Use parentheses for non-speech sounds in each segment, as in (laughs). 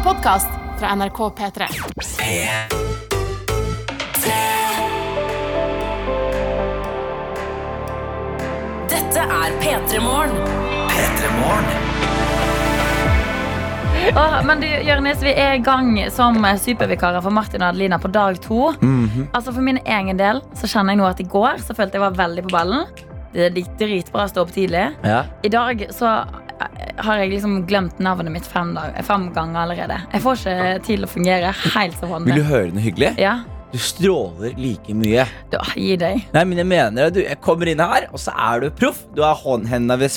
en podkast fra NRK P3. Dette er P3 Morgen. Åh, men du, Jørnes, vi er i gang som supervikarer for Martin og Adelina på dag to. Altså For min egen del så kjenner jeg nå at i går så følte jeg var veldig på ballen. Det gikk dritbra å stå opp tidlig. Ja. I dag så har jeg liksom glemt navnet mitt fem, dag, fem ganger allerede. Jeg får ikke til å fungere helt som Vil du høre noe hyggelig? Ja, Du stråler like mye. da, Gi deg. Nei, men jeg mener det. Du, jeg kommer inn her, og så er du proff. Du har håndhendene ved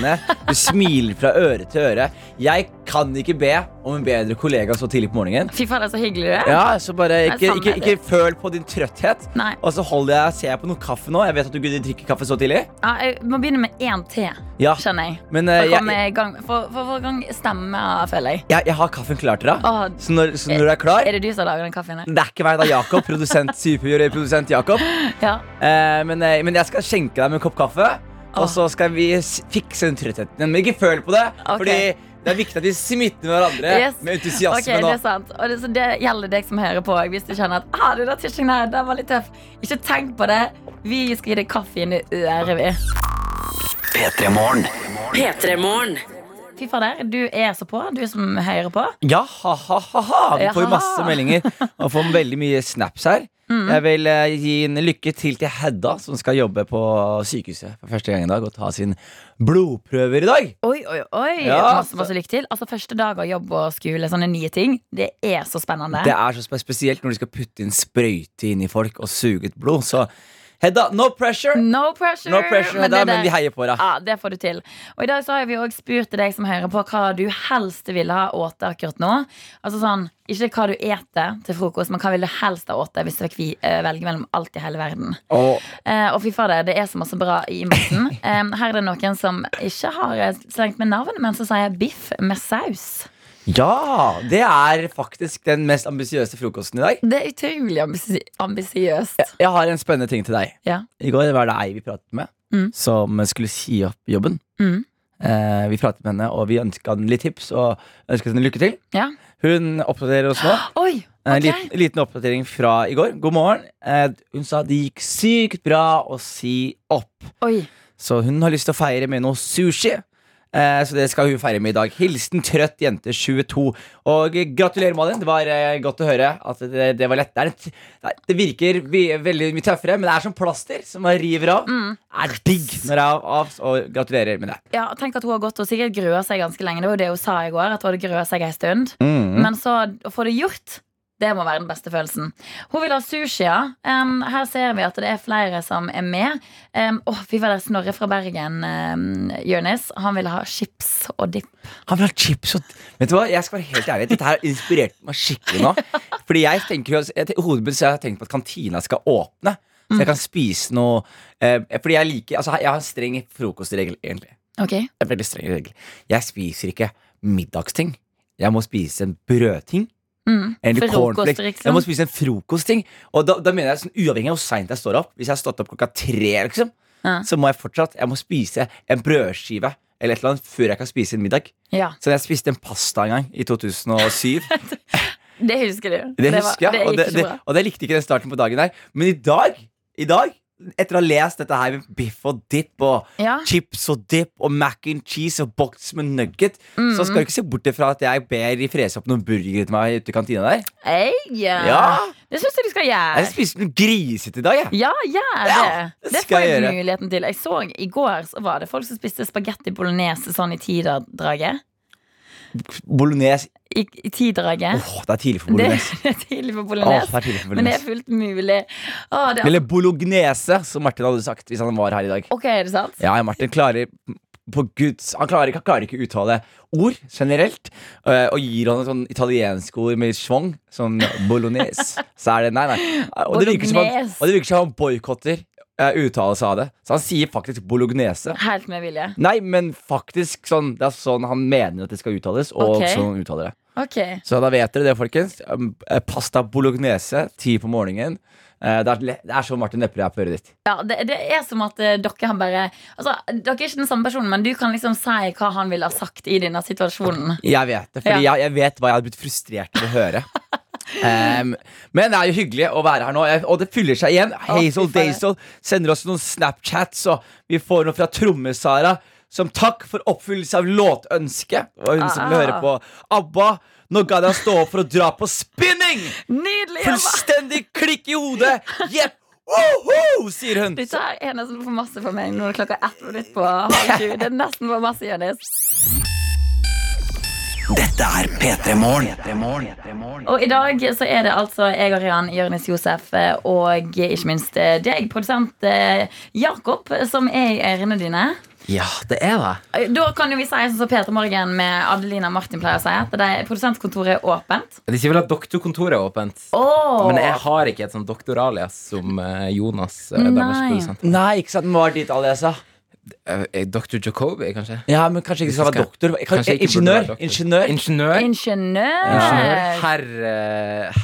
spakene. Du smiler fra øre til øre. Jeg kan ikke be om en bedre kollega så tidlig på morgenen. Fy faen, det er så hyggelig du er. Ja, så bare ikke, ikke, ikke føl på din trøtthet. Nei. Og så holder jeg, ser jeg på noe kaffe nå. Jeg vet at du ikke drikker kaffe så tidlig. Ja, jeg må begynne med én te, Ja, skjønner jeg. men For eh, å jeg, i gang For for i gang stemme, føler jeg. jeg, jeg har kaffen klar til deg. Åh, Så når, så når du er klar er det du som lager den kaffen? her? Det er ikke meg, det er Jakob. Produsent, superprodusent Jakob. (laughs) Ja. Uh, men, uh, men jeg skal skjenke deg med en kopp kaffe. Og så skal vi fikse den trøttheten. Men ikke føl på det. Okay. Fordi det er viktig at vi smitter hverandre Yes. med Ok, Okay, det er sant. Og det, så det gjelder deg som hører på. Hvis du kjenner at ah, det der tirsdagen her, den var litt tøff, ikke tenk på det. Vi skal gi deg kaffe inn i øret, vi. P3 Morgen. Fy fader, du er så på, du som hører på. Ja, ha-ha-ha. Vi får jo masse meldinger og får veldig mye snaps her. Mm. Jeg vil eh, gi en lykke til til Hedda, som skal jobbe på sykehuset for første gang i dag og ta sin blodprøver i dag. Oi, oi, oi. Ja, masse, masse lykke til. Altså, Første dag av jobb og skole, sånne nye ting, det er så spennende. Det er så spe- spesielt når de skal putte inn sprøyte inn i folk og suge ut blod. Så Hedda, no pressure! No pressure. No pressure, men Hedda, det men vi heier på deg. Ja, det får du til. Og i dag så har vi også spurt deg som hører på, hva du helst ville ha åte akkurat nå. Altså sånn, Ikke hva du eter til frokost, men hva vil du helst ha åte hvis du fikk eh, velge mellom alt i hele verden. Og Eh, og fy fader, det er så masse bra i maten. (laughs) Eh, her er det noen som ikke har eh, slengt med navn, men som sier biff med saus. Ja, det er faktisk den mest ambisiøse frokosten i dag. Det er utrolig ambisi ambisiøst. Jeg har en spennende ting til deg. Ja. I går var det ei vi pratet med, Mm. som skulle si opp jobben. Mm. Eh, vi pratet med henne, og vi ønska henne litt tips og ønsket henne lykke til. Ja. Hun oppdaterer oss nå. (gasps) Oi! En liten, liten oppdatering fra i går. God morgen. Eh, hun sa det gikk sykt bra å si opp. Oi. Så hun har lyst til å feire med noe sushi. Eh, så det skal hun feire med i dag. Hilsen trøtt jente 22. Og gratulerer, Malin. Det var eh, godt å høre at det, det var lett. Det, er nei, det virker vi, veldig mye tøffere, men det er som plaster som man river av. Mm. Er digg når det er av, av. Og gratulerer med det. Ja, tenk at hun har gått og sikkert grua seg ganske lenge. Det var jo det hun sa i går, at hun hadde grua seg en stund. Mm. Men så å få det gjort, det må være den beste følelsen. Hun vil ha sushi, ja. Um, her ser vi at det er flere som er med. Um, vi var der Snorre fra Bergen, um, Jonis, han vil ha chips og dipp. Han vil ha chips og Vet du hva, jeg skal være helt ærlig Dette her inspirert meg skikkelig nå. Fordi jeg tenker jo hodet mitt har tenkt på at kantina skal åpne. Så jeg kan spise noe eh, Fordi jeg liker Altså, jeg har en streng frokostregel, egentlig. Ok, En veldig streng regel. Jeg spiser ikke middagsting. Jeg må spise en brødting. Mm. Eller cornflakes. liksom. Jeg må spise en frokostting. Og da, da mener jeg sånn uavhengig av hvor seint jeg står opp. Hvis jeg har stått opp klokka tre, liksom, Ja. så må jeg fortsatt Jeg må spise en brødskive eller et eller annet før jeg kan spise en middag. Ja, Så jeg spiste en pasta en gang i 2007. (laughs) det husker du. Det det, husker jeg, det og, det, det, og det likte ikke den starten på dagen der. Men i dag, i dag etter å ha lest dette her med biff og dip og Ja. chips og dip og mac and cheese og boks med nugget, Mm. så skal du ikke se bort fra at jeg ber de frese opp noen burgere til meg ute i kantina der. Hey, yeah. Ja. Det syns jeg du skal gjøre. Jeg spiste noe grisete i dag, jeg. Ja, gjør det. Ja, det det får jeg jeg muligheten til. Jeg så I går så var det folk som spiste spagetti bolognese sånn i tiderdraget. Bolognese. I, i tidraget. Åh, det er tidlig for Det bolognese. (laughs) er tidlig for bolognese. det er tidlig for men det er fullt mulig. Oh, det er, Eller bolognese, som Martin hadde sagt hvis han var her i dag. ok, er det sant? Ja, Martin klarer på Guds Han klarer, han klarer ikke å uttale ord generelt. øh, og gir han et sånn italiensk ord med schwung, sånn bolognese, (laughs) så er det Nei, nei. Og det virker som han, Bolognese. og det virker som han boikotter uh, uttalelse av det. Så han sier faktisk bolognese. Helt med vilje. Nei, men faktisk sånn Det er sånn han mener at det skal uttales, og okay. sånn han uttaler det. Okay. Så da vet dere det, folkens. Um, eh, Pasta bolognese ti på morgenen. Eh, Det er, det er som Martin Lepperød er på øret ditt. Ja, det, det er som at eh, dere har bare Altså, Dere er ikke den samme personen, men du kan liksom si hva han ville ha sagt i denne situasjonen. Jeg vet det, fordi Ja. jeg, jeg vet hva jeg hadde blitt frustrert av å høre. (laughs) Em, men det er jo hyggelig å være her nå, og det fyller seg igjen. Hazel oh. Dazel sender oss noen Snapchats, og vi får noe fra Tromme-Sara. Som takk for oppfyllelse av låtønske. Og hun hun som Ah. høre på ABBA. Nå gadd jeg stå opp for å dra på spinning! Nydelig! Fullstendig klikk i hodet! Jepp! Woho! sier hun. Dette er nesten for masse for meg. når klokka er ett minutt på halv sju. Det er nesten for masse, Jonis. Dette er P3 Morgen. Og i dag så er det altså jeg og Rian, Jørnis Josef eh, og ikke minst eh, deg, produsent eh, Jakob, som er i ørene dine. Ja, det er det. Da kan jo vi si som så Peter Morgen med Adelina Martin pleier å si, at det er produsentkontoret er åpent. De sier vel at doktorkontoret er åpent. oh. Men jeg har ikke et sånt doktoralias som Jonas. Nei. Nei, ikke sant. Hva var ditt aliasa? Eh, eh, Dr. Jacobi, kanskje? Ja, men kanskje ikke skal være doktor. Kanskje ikke Ingeniør. være doktor. Ingeniør. Ingeniør. Ingeniør. Ja. Herr her,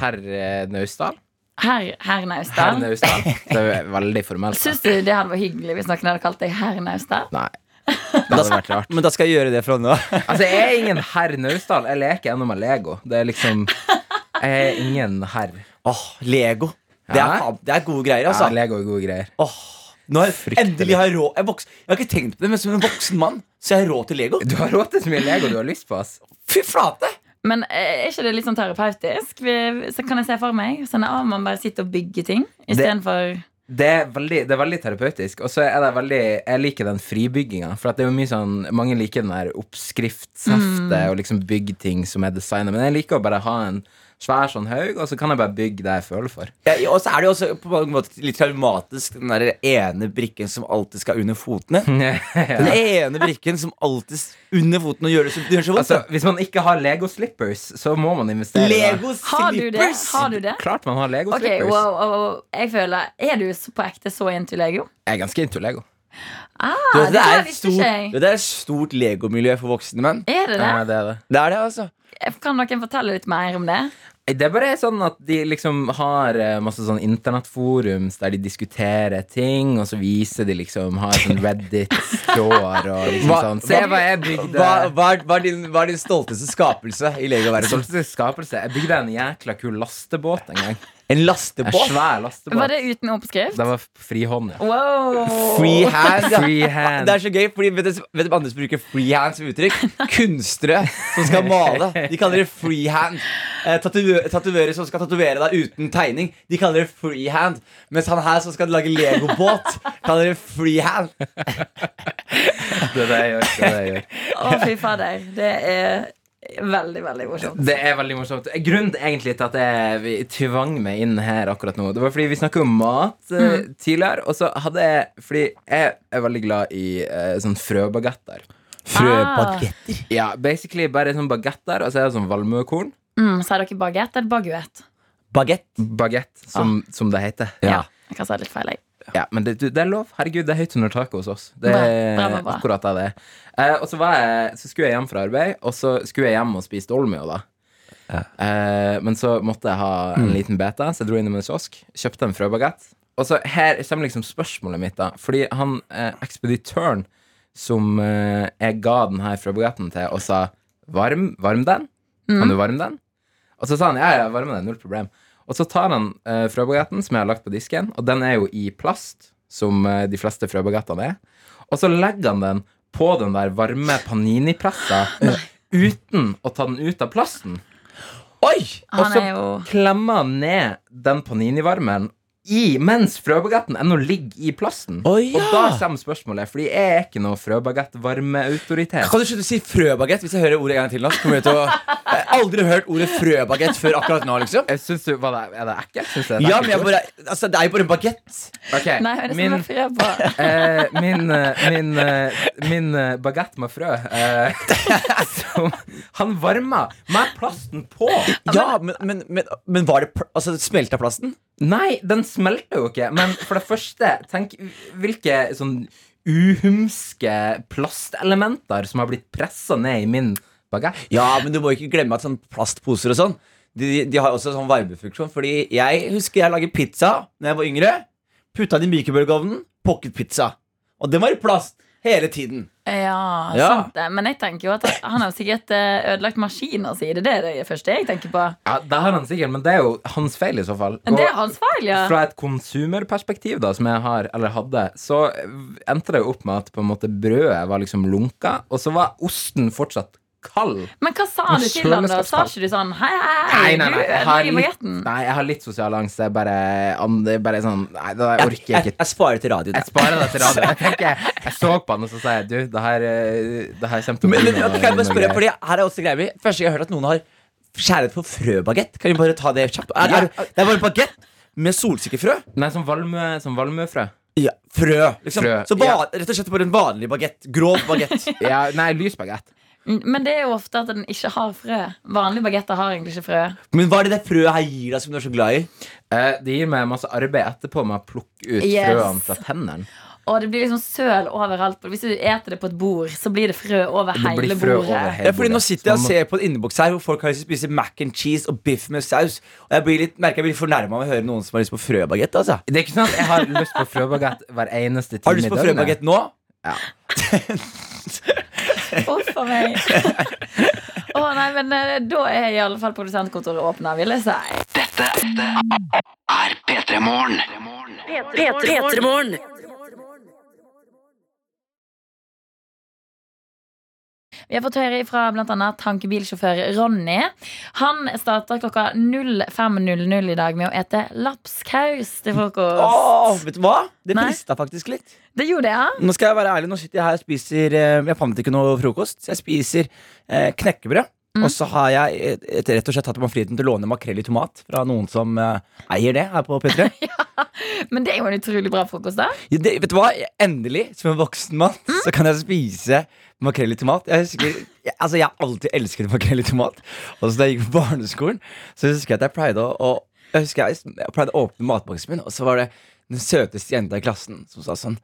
herr eh, Naustdal. Herr, her Naustdal. Her Naustdal. Det er veldig formelt. Syns du det hadde vært hyggelig hvis noen hadde kalt deg herr Naustdal? Nei. (laughs) Det hadde vært rart. Men da skal jeg gjøre det fra nå. (laughs) Altså, jeg er ingen herr Naustdal. Jeg leker ennå med Lego. Det er liksom Jeg er ingen herr. Åh, Lego. Det er, Ja. det er gode greier, Ja, altså. Lego er gode greier. Åh, nå har jeg endelig har råd jeg, voks, jeg har ikke tenkt på det, men som en voksen mann Så jeg har råd til Lego. Du har råd til så mye Lego du har lyst på. ass Fy flate! Men eh, er ikke det litt sånn terapeutisk? Vi, så kan jeg se for meg Sånn at man bare sitter og bygger ting istedenfor Det er veldig, det er veldig terapeutisk. Og så er det veldig Jeg liker den fribygginga. For at det er jo mye sånn Mange liker den der oppskriftsheftet og liksom bygge ting som er designet. Men jeg liker å bare ha en svær sånn haug, og så kan jeg bare bygge det jeg føler for. Ja, og så er det jo også på en måte litt traumatisk, den der ene brikken som alltid skal under fotene. (laughs) Den ene brikken som alltid under fotene gjør det så, det gjør så vondt. Altså, hvis man ikke har Lego slippers, så må man investere. Lego Lego Har du det? slippers! Har du det? Klart man har Lego okay, slippers. wow, wow, wow. Jeg føler Er du på ekte så into Lego? Jeg er ganske into Lego. Ah, Du, det, det, er et stort, det er et stort Lego-miljø for voksne menn. Er det det? Ja, det er det. Det er det, altså. Kan noen fortelle litt mer om det? Det er bare sånn at de liksom har eh, masse sånn internettforums der de diskuterer ting, og så viser de liksom Har sånn Reddit-tråder og liksom Hva- sånn Se hva- jeg bygde. Hva, hva, er, hva, er din, hva er din stolteste skapelse i Lego-verdenen? Stolteste skapelse. Jeg bygde en jækla kul lastebåt en gang. En En lastebåt? svær lastebåt. Var det uten oppskrift? Det var frihånd, ja. Wow! Free hand. ja. Free hand. Det er så gøy, fordi vet du vet hva andre som bruker freehand som uttrykk? (laughs) Kunstnere som skal male. De kaller det freehand. Eh, Tatoverer som skal tatovere deg uten tegning, de kaller det freehand. Mens han her som skal lage legobåt, kaller det freehand. Det er det jeg gjør. Det er det jeg gjør. Å, fy fader. Det er veldig, veldig morsomt. Det er veldig morsomt. Grunnen egentlig til at jeg vi tvang meg inn her akkurat nå, det var fordi vi snakket om mat mm. tidligere. Og så hadde jeg Fordi jeg er veldig glad i eh, sånn frøbagetter. Frøbagetter. Ja, basically bare sånn bagetter, og så er det sånn valmuekorn. Mm, Sier dere bagett eller baguett? Bagett. Bagett, som, som det heter. Ja. Jeg kan si litt feil, jeg. Ja, men det, det er lov. Herregud, det er høyt under taket hos oss. Det er bra, bra, bra. akkurat det det er. Eh, og så, var jeg, så skulle jeg hjem fra arbeid, og så skulle jeg hjem og spise dolmio, da. Eh, men så måtte jeg ha en liten beta, så jeg dro innom en kiosk, kjøpte en frøbagett. Og så her kommer liksom spørsmålet mitt, da. Fordi han eh, ekspeditøren som eh, jeg ga den her frøbagetten til, og sa varm, varm den? Kan du varme den? Og så sa han ja, ja, varme den, null problem. Og så tar han uh, frøbagetten som jeg har lagt på disken, og den er jo i plast, som eh, de fleste frøbagettene er. Og så legger han den på den der varme paninipressa (gasps) uten å ta den ut av plasten. Oi! Og Han så er jo klemmer han ned den paninivarmeren i, mens frøbagetten ennå ligger i plasten. Oh, ja. Og da kommer spørsmålet, fordi jeg er ikke noe frøbagett-varmeautoritet. Kan du slutte å si frøbagett hvis jeg hører ordet en gang til nå? så jeg til å Jeg har aldri hørt ordet frøbagett før akkurat nå, liksom. Jeg synes du, hva det, Er det ekkelt? Synes jeg det er Ja, ekkelt men jeg bare Altså, det er jo bare en bagett. Okay. Nei, det er som min, er (laughs) eh, min, eh, min, eh, min eh, bagett med frø eh, (laughs) som Han varma med plasten på. Ja, men, men, men, men var det pl- Altså, smelta plasten? Nei, den smelter jo ikke. Men for det første, tenk hvilke sånn uhumske plastelementer som har blitt pressa ned i min bagasje. Ja, men du må ikke glemme at sånn plastposer og sånn de, de har også sånn varmefunksjon. Fordi jeg husker jeg laget pizza Når jeg var yngre. Putta den i mikrobølgeovnen. Pocketpizza. Og den var i plast hele tiden. Ja, Ja. sant det. Men jeg tenker jo at han har sikkert eh, ødelagt maskina si. Det er det første jeg tenker på. Ja, Det har han sikkert, men det er jo hans feil i så fall. Men det er hans feil, ja. Fra et konsumerperspektiv, da, som jeg har, eller hadde, så endte det jo opp med at på en måte brødet var liksom lunka, og så var osten fortsatt kald. Men hva sa du til han da? Sa ikke du sånn Hei, hei, Nei, nei, nei. du Jeg har litt, nei, jeg har litt sosial angst. Det er bare, det er bare sånn Nei, da Jeg, orker jeg jeg, ikke. jeg sparer til radioen. Jeg sparer det til radio. Jeg, (laughs) tenker, jeg så på han og så sa jeg, du, det her, eh, det her kommer til å Men, bli men, noe- kan jeg bare spørre, fordi her er også greia mi Første gang jeg har hørt at noen har skjæret på frøbagett. Kan vi bare ta det kjapt? Er, er, det er bare bagett med solsikkefrø. Nei, som valmue, som valmuefrø. Ja, frø, liksom. Frø, Så ba, ja. rett og slett bare en vanlig bagett. Grov bagett. (laughs) Ja, nei, lys bagett. Men det er jo ofte at den ikke har frø. Vanlige bagetter har egentlig ikke frø. Men hva er det det frøet her gir deg som du er så glad i? Eh, det gir meg masse arbeid etterpå med å plukke ut Yes. frøene fra tennene. Og det blir liksom søl overalt. Hvis du eter det på et bord, så blir det frø over Det blir hele frø bordet. over hele Ja, fordi Nå bordet. sitter jeg og Så man ser på en innboks her hvor folk har lyst til å spise mac and cheese og biff med saus. Og jeg blir litt, merker jeg blir fornærma av å høre noen som har lyst på frøbagett. Altså. Det er ikke sånn at jeg har lyst på frøbagett hver eneste time Har du lyst på i døgnet. frøbagett nå? (laughs) (laughs) Uff a meg. Å nei, men eh, da er i alle fall produsentkontoret åpna, vil jeg si. Dette er P3 Morgen. P3morgen. Vi har fått høre fra annet tankebilsjåfør Ronny. Han starta klokka 05.00 i dag med å ete lapskaus til frokost. Åh, vet du hva? Det frista faktisk litt. Det gjorde jeg. ja? Nå skal jeg være ærlig, nå sitter jeg her og spiser eh, Jeg fant ikke noe frokost, så jeg spiser eh, knekkebrød. Mm. Og så har jeg et, et, rett og slett tatt meg friheten til å låne makrell i tomat fra noen som eh, eier det her på P3. (laughs) Men det er jo en utrolig bra frokost, da. Ja, det, vet du hva? Endelig, som en voksen mann, Mm. så kan jeg spise makrell i tomat. Jeg husker, jeg, altså jeg har alltid elsket makrell i tomat. Og så da jeg gikk på barneskolen, så husker jeg at jeg pleide å, å jeg husker jeg, jeg pleide å åpne matboksen min, og så var det den søteste jenta i klassen som sa sånn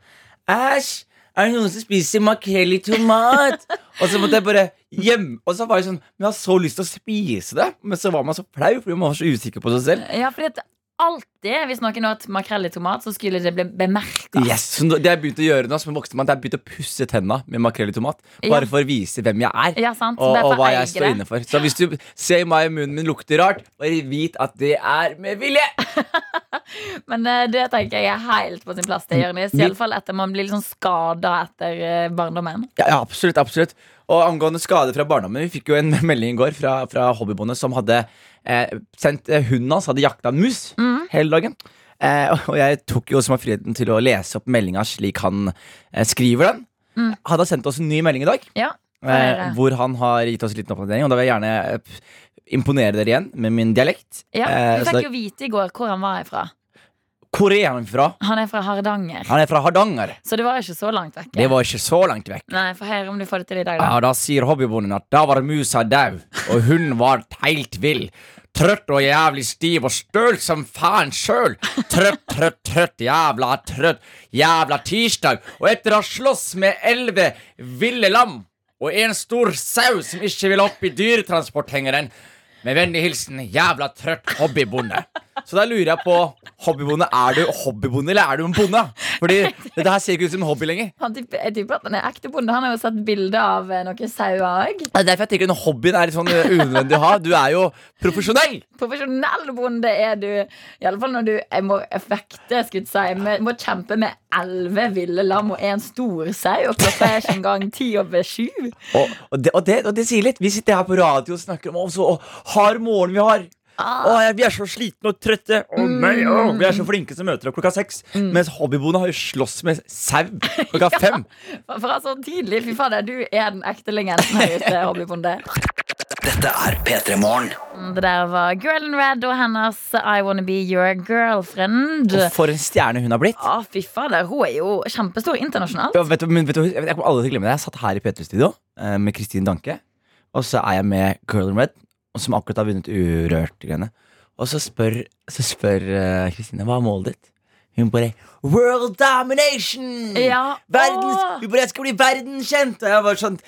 Æsj! Er det noen som spiser makrell i tomat? og så måtte jeg bare hjem Og så var jeg sånn Men jeg har så lyst til å spise det, men så var man så flau fordi man var så usikker på seg selv. Ja, for at alltid, hvis noen åt makrell i tomat, så skulle det bli bemerka. Yes, Det har jeg begynt å gjøre nå som en voksen mann. Det jeg begynt å pusse tenna med makrell i tomat. Bare Ja. for å vise hvem jeg er. Ja, sant. Og, og hva jeg står inne for. Så hvis du ser meg i munnen min lukter rart, bare vit at det er med vilje. (laughs) Men eh, det tenker jeg er helt på sin plass. Det Jørnis. Vi- Iallfall etter man blir sånn skada etter eh, barndommen. Ja, ja, absolutt, absolutt. Og angående skade fra barndommen, vi fikk jo en (laughs) melding i går fra, fra hobbybondet som hadde eh, sendt eh, hunden hans hadde jakta en mus Mm. hele dagen. Eh, (laughs) og jeg tok jo også meg friheten til å lese opp meldinga slik han eh, skriver den. Mm. Hadde sendt oss en ny melding i dag. Ja, Eh, hvor han har gitt oss en liten oppdatering. Og da vil jeg gjerne eh, imponere dere igjen med min dialekt. ja. Vi fikk jo vite i går hvor han var ifra. Hvor er han fra? Han er fra Hardanger. Han er fra Hardanger. Så det var ikke så langt vekk. Det var ikke så langt vekk. Nei, Få høre om du får det til i dag, da. Ja, Da sier hobbybonden at da var musa dau, og hun var helt vill. Trøtt og jævlig stiv og støl som faen sjøl. Trøtt, trøtt, trøtt, jævla trøtt. Jævla tirsdag. Og etter å ha slåss med elleve ville lam og en stor sau som ikke vil opp i dyretransporthengeren. Med vennlig hilsen jævla trøtt hobbybonde. Så da lurer jeg på hobbybonde, er du hobbybonde eller er du en bonde? Fordi dette her ser ikke ut som en hobby lenger. Han typ, jeg tipper at han er ekte bonde. Han har jo sett bilde av eh, noen sauer òg. Det er derfor jeg tenker at hobbyen er litt sånn uh, unødvendig å ha. Du er jo profesjonell. Profesjonell bonde er du. Iallfall når du jeg må effekte skulle jeg si. Må kjempe med elleve ville lam og en stor sau. Og klokka er ikke engang ti over sju. Og, og, det, og, det, og det sier litt. Vi sitter her på radio og snakker om så hard morgen vi har. Ah. Å, vi er så slitne og trøtte. Å nei, å, Vi er så flinke som møter opp klokka seks. Mens hobbyboende har jo slåss med sau klokka (laughs) fem. Fra så tidlig. Fy fader, du er den ekte legenden her ute, (laughs) hobbybonde. Dette er P3 Morgen. Det der var Girl in Red og hennes I Wanna Be Your Girlfriend. Og for en stjerne hun har blitt. Å, fy fader. Hun er jo kjempestor internasjonalt. Ja, vet du, men vet du, jeg kommer aldri til å glemme det. Jeg satt her i P3-studio eh, med Kristin Danke. Og så er jeg med Girl in Red, som akkurat har vunnet Urørt-greiene. Og så spør, så spør eh, Kristine hva er målet ditt. Hun bare World domination! Ja. Verdens, hun bare, jeg skal bli verdenskjent! Og jeg bare sånn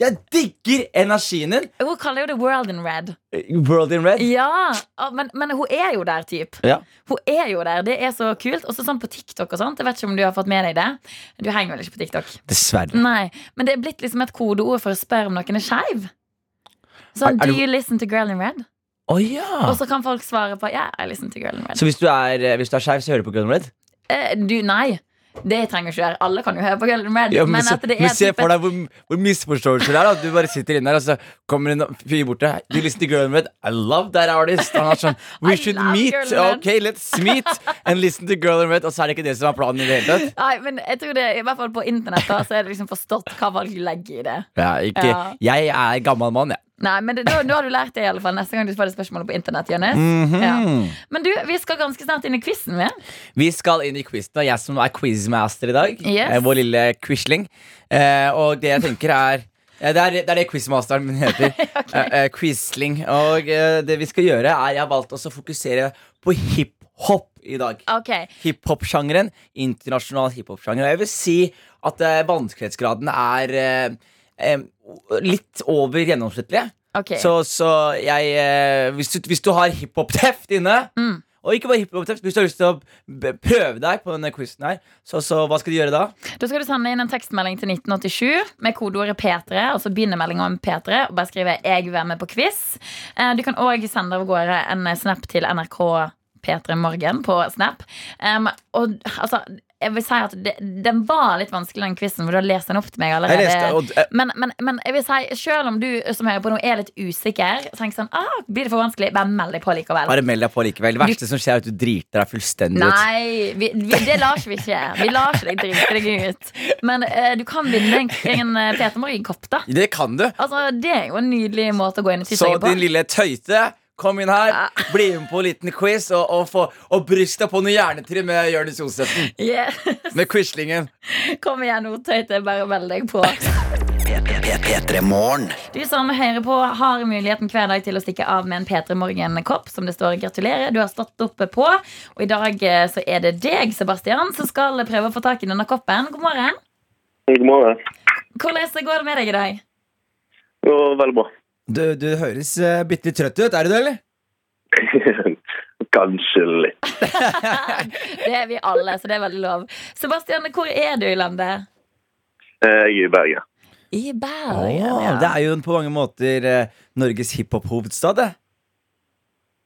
Jeg digger energien din. Hun kaller jo det World in Red. World in red. Ja, men, men hun er jo der, typ. Ja. Hun er jo der, Det er så kult. Også sånn på TikTok og sånt. Jeg vet ikke om du har fått med deg det. Du henger vel ikke på TikTok? Dessverre. Nei, Men det er blitt liksom et kodeord for å spørre om noen er skeiv. Sånn, Er- er do you listen to Girl in Red? Å ja. Og så kan folk svare på ja, I listen to Girl in Red. Så hvis du er, eh, hvis du er skeiv, så hører du på Girl in red? Eh, du, nei. Det trenger ikke være. Alle kan jo høre på Girl in Red. Ja, men, men at det men se for deg hvor, hvor misforståelser det er. da Du bare sitter inne der, og så kommer en fyr bort til deg. Du listen to Girl in Red. I love that artist. Han er sånn (laughs) We should meet. Ok, let's meet and listen to Girl in Red. Og så er det ikke det som er planen i det hele tatt. Nei, men jeg tror det, i hvert fall på internett da, så er det liksom forstått hva folk legger i det. Ja, ikke, Ja. Jeg er gammel mann, jeg. Nei, men det, da, da har du lært det i alle fall neste gang du får det spørsmålet på internett. Jonas -hmm. ja. Men du, vi skal ganske snart inn i quizen med. Vi skal inn i quizen, og jeg som er quizmaster i dag. Yes. eh, Vår lille quisling. Eh, og det jeg tenker er eh, det er, det er det quizmasteren min heter. (laughs) eh, eh, quizling. Og eh, det vi skal gjøre, er Jeg har valgt å fokusere på hiphop i dag. Okay. Hiphop-sjangeren. Internasjonal hiphop-sjanger. Jeg vil si at vanskelighetsgraden er eh, litt over gjennomsnittlig. ok Så, så jeg eh, hvis, du, hvis du har hiphop-teft inne Mm. Og ikke bare hiphop-teft, hvis du har lyst til å prøve deg på denne quizen her, så, så hva skal du gjøre da? Da skal du sende inn en tekstmelding til 1987 med kodeordet P3, og så begynner meldinga med P3, og bare skrive 'Jeg vil være med på quiz'. Eh, Du kan òg sende av gårde en snap til NRK P3 Morgen på Snap. Um, og altså jeg vil si at det, Den var litt vanskelig, den quizen, for du har lest den opp til meg allerede. Leste, og, eh, Men, men, men jeg vil si, selv om du som hører på nå er litt usikker, så tenk sånn, ah, blir det for vanskelig, bare meld deg på likevel. bare meld deg på likevel. Det verste som skjer, er at du driter deg fullstendig ut. Nei, vi, vi, det lar ikke vi skje. Vi lar ikke deg drite deg ut. Men uh, du kan vinne en, en eh, Peter Morgen-kopp, da. Det kan du. Altså, Det er jo en nydelig måte å gå inn i Så tirsdagen på. din lille tøyte, kom inn her, (laughs) bli med på en liten quiz, og, og, få- og bryst deg på noe hjernetrim med Jonis Josefsen. Yes. Med quislingen. Kom igjen, Otøyte. Bare meld deg på. Du som hører på, har muligheten hver dag til å stikke av med en P3 Morgen-kopp som det står 'gratulerer'. Du har stått oppe på. Og i dag eh, så er det deg, Sebastian, som skal prøve å få tak i denne koppen. God morgen. God morgen. Hvordan går det med deg i dag? Går veldig bra. Du, du høres uh, bitte litt trøtt ut. Er du det, eller? (laughs) Kanskje litt. (laughs) (laughs) Det er vi alle, så det er veldig lov. Sebastian, hvor er du i landet? Eh, Jeg er i Bergen. I Bergen, oh, ja. Det er jo på mange måter eh, Norges hiphop-hovedstad, det.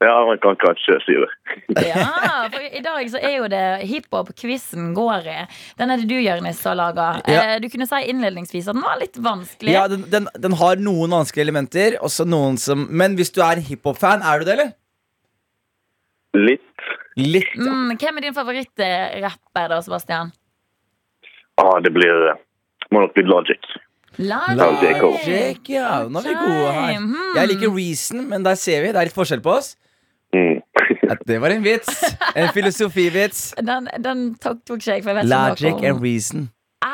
Ja, man kan kanskje si det. (laughs) Ja, for i dag så er jo det hiphop-quizen går i. Den er det du, Jørnis, har laga. Ja. Eh, du kunne si innledningsvis at den var litt vanskelig. Ja, den, den, den har noen vanskelige elementer, også noen som Men hvis du er hiphop-fan, er du det, eller? Litt. Litt. Mm, hvem er din favorittrapper, da, Sebastian? Ah, det blir eh, Må nok bli Logic. Logic. Ja. Nå er vi gode her. Mhm. Jeg liker Reason, men der ser vi. Det er litt forskjell på oss. Ja, det var en vits. En filosofivits. Den, den tok, tok ikke jeg, for jeg vet Logic and reason. ah,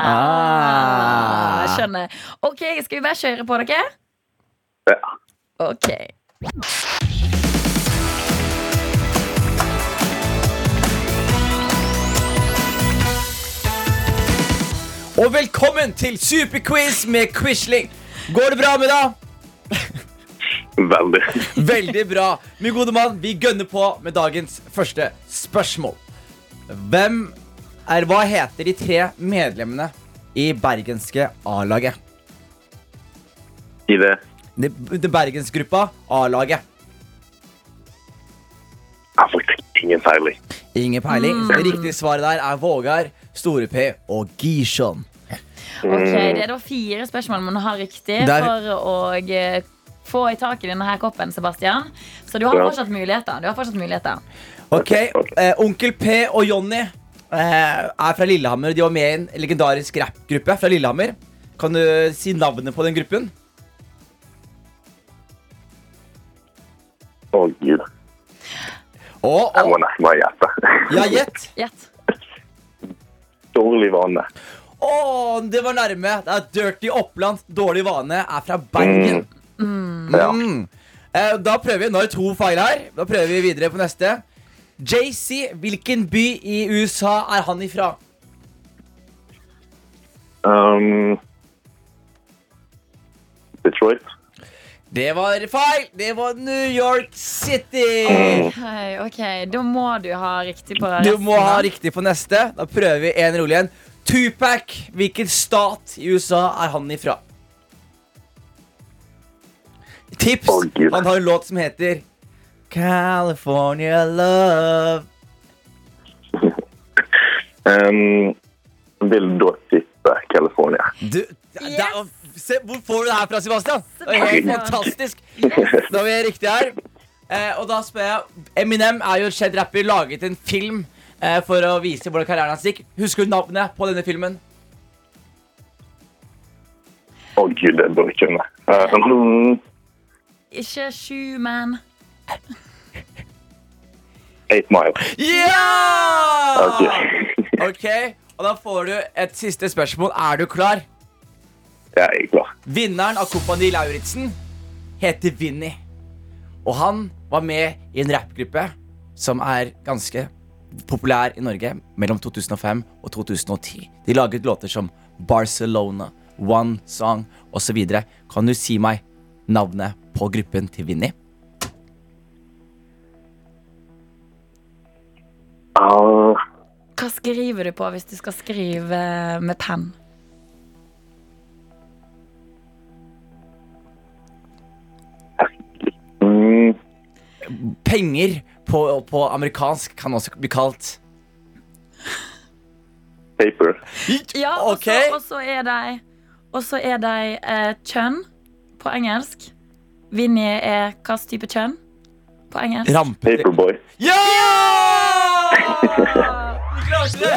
Ah. Jeg skjønner. Ok, skal vi bare kjøre på dere? Ja. Ok. Og velkommen til Superquiz med Quisling. Går det bra med deg? Veldig. Veldig bra. Min gode mann, vi gønner på med dagens første spørsmål. Hvem er Hva heter de tre medlemmene i bergenske A-laget? I det. Det, det Bergensgruppa A-laget. Jeg har faktisk ingen peiling. Ingen peiling. Det riktige svaret der er Vågar, Store-P og Gishon. Ok, Det er da fire spørsmål man har riktig Der- for å eh, få i tak i denne her koppen, Sebastian. Så du har fortsatt muligheter. Du har fortsatt muligheter. Ok, eh, Onkel P og Jonny eh, er fra Lillehammer. De var med i en legendarisk rappgruppe fra Lillehammer. Kan du si navnet på den gruppen? Å, gud. Og, Jeg må og nesten bare gjette. ja, gjett. Gjett. Dårlig vane. Å, det var nærme. Det er Dirty Oppland. Dårlig vane er fra Bergen. Ja. Mm. Eh, da prøver vi. Nå er det to feil her. Da prøver vi videre på neste. JC, hvilken by i USA er han ifra? Um, Detroit. Det var feil! Det var New York City! Okay, ok, Da må du ha riktig på Du må ha riktig på neste. Da prøver vi en rolig en. Tupac, hvilken stat i USA er han ifra? Tips! Oh, Han har en låt som heter California Love. (laughs) Um, vil da tippe California. Du, da, se, hvor får du det her fra, Sebastian? Det er helt fantastisk. Da er jeg riktig her. Eh, og da spør jeg Eminem er jo en kjent rapper, laget en film eh, for å vise hvordan karrieren hans gikk. Husker du navnet på denne filmen? Å gud, det bør jeg kunne. Um, Ikke sju, men Eight Mile. Ja! Ok. Ok, og da får du et siste spørsmål. Er du klar? Jeg er klar. Vinneren av Kompani Lauritzen heter Vinni. Og han var med i en rappgruppe som er ganske populær i Norge mellom 2005 og 2010. De laget låter som Barcelona, One Song osv. Kan du si meg navnet på gruppen til Vinni? Hva skriver du på hvis du skal skrive med penn? mm, Penger på, på amerikansk kan også bli kalt paper. Ja, og så- okay. er de Og så er de eh, kjønn på engelsk. Vinni er hvilken type kjønn på engelsk? Rampe... Paperboy. Ja! Du klarte det!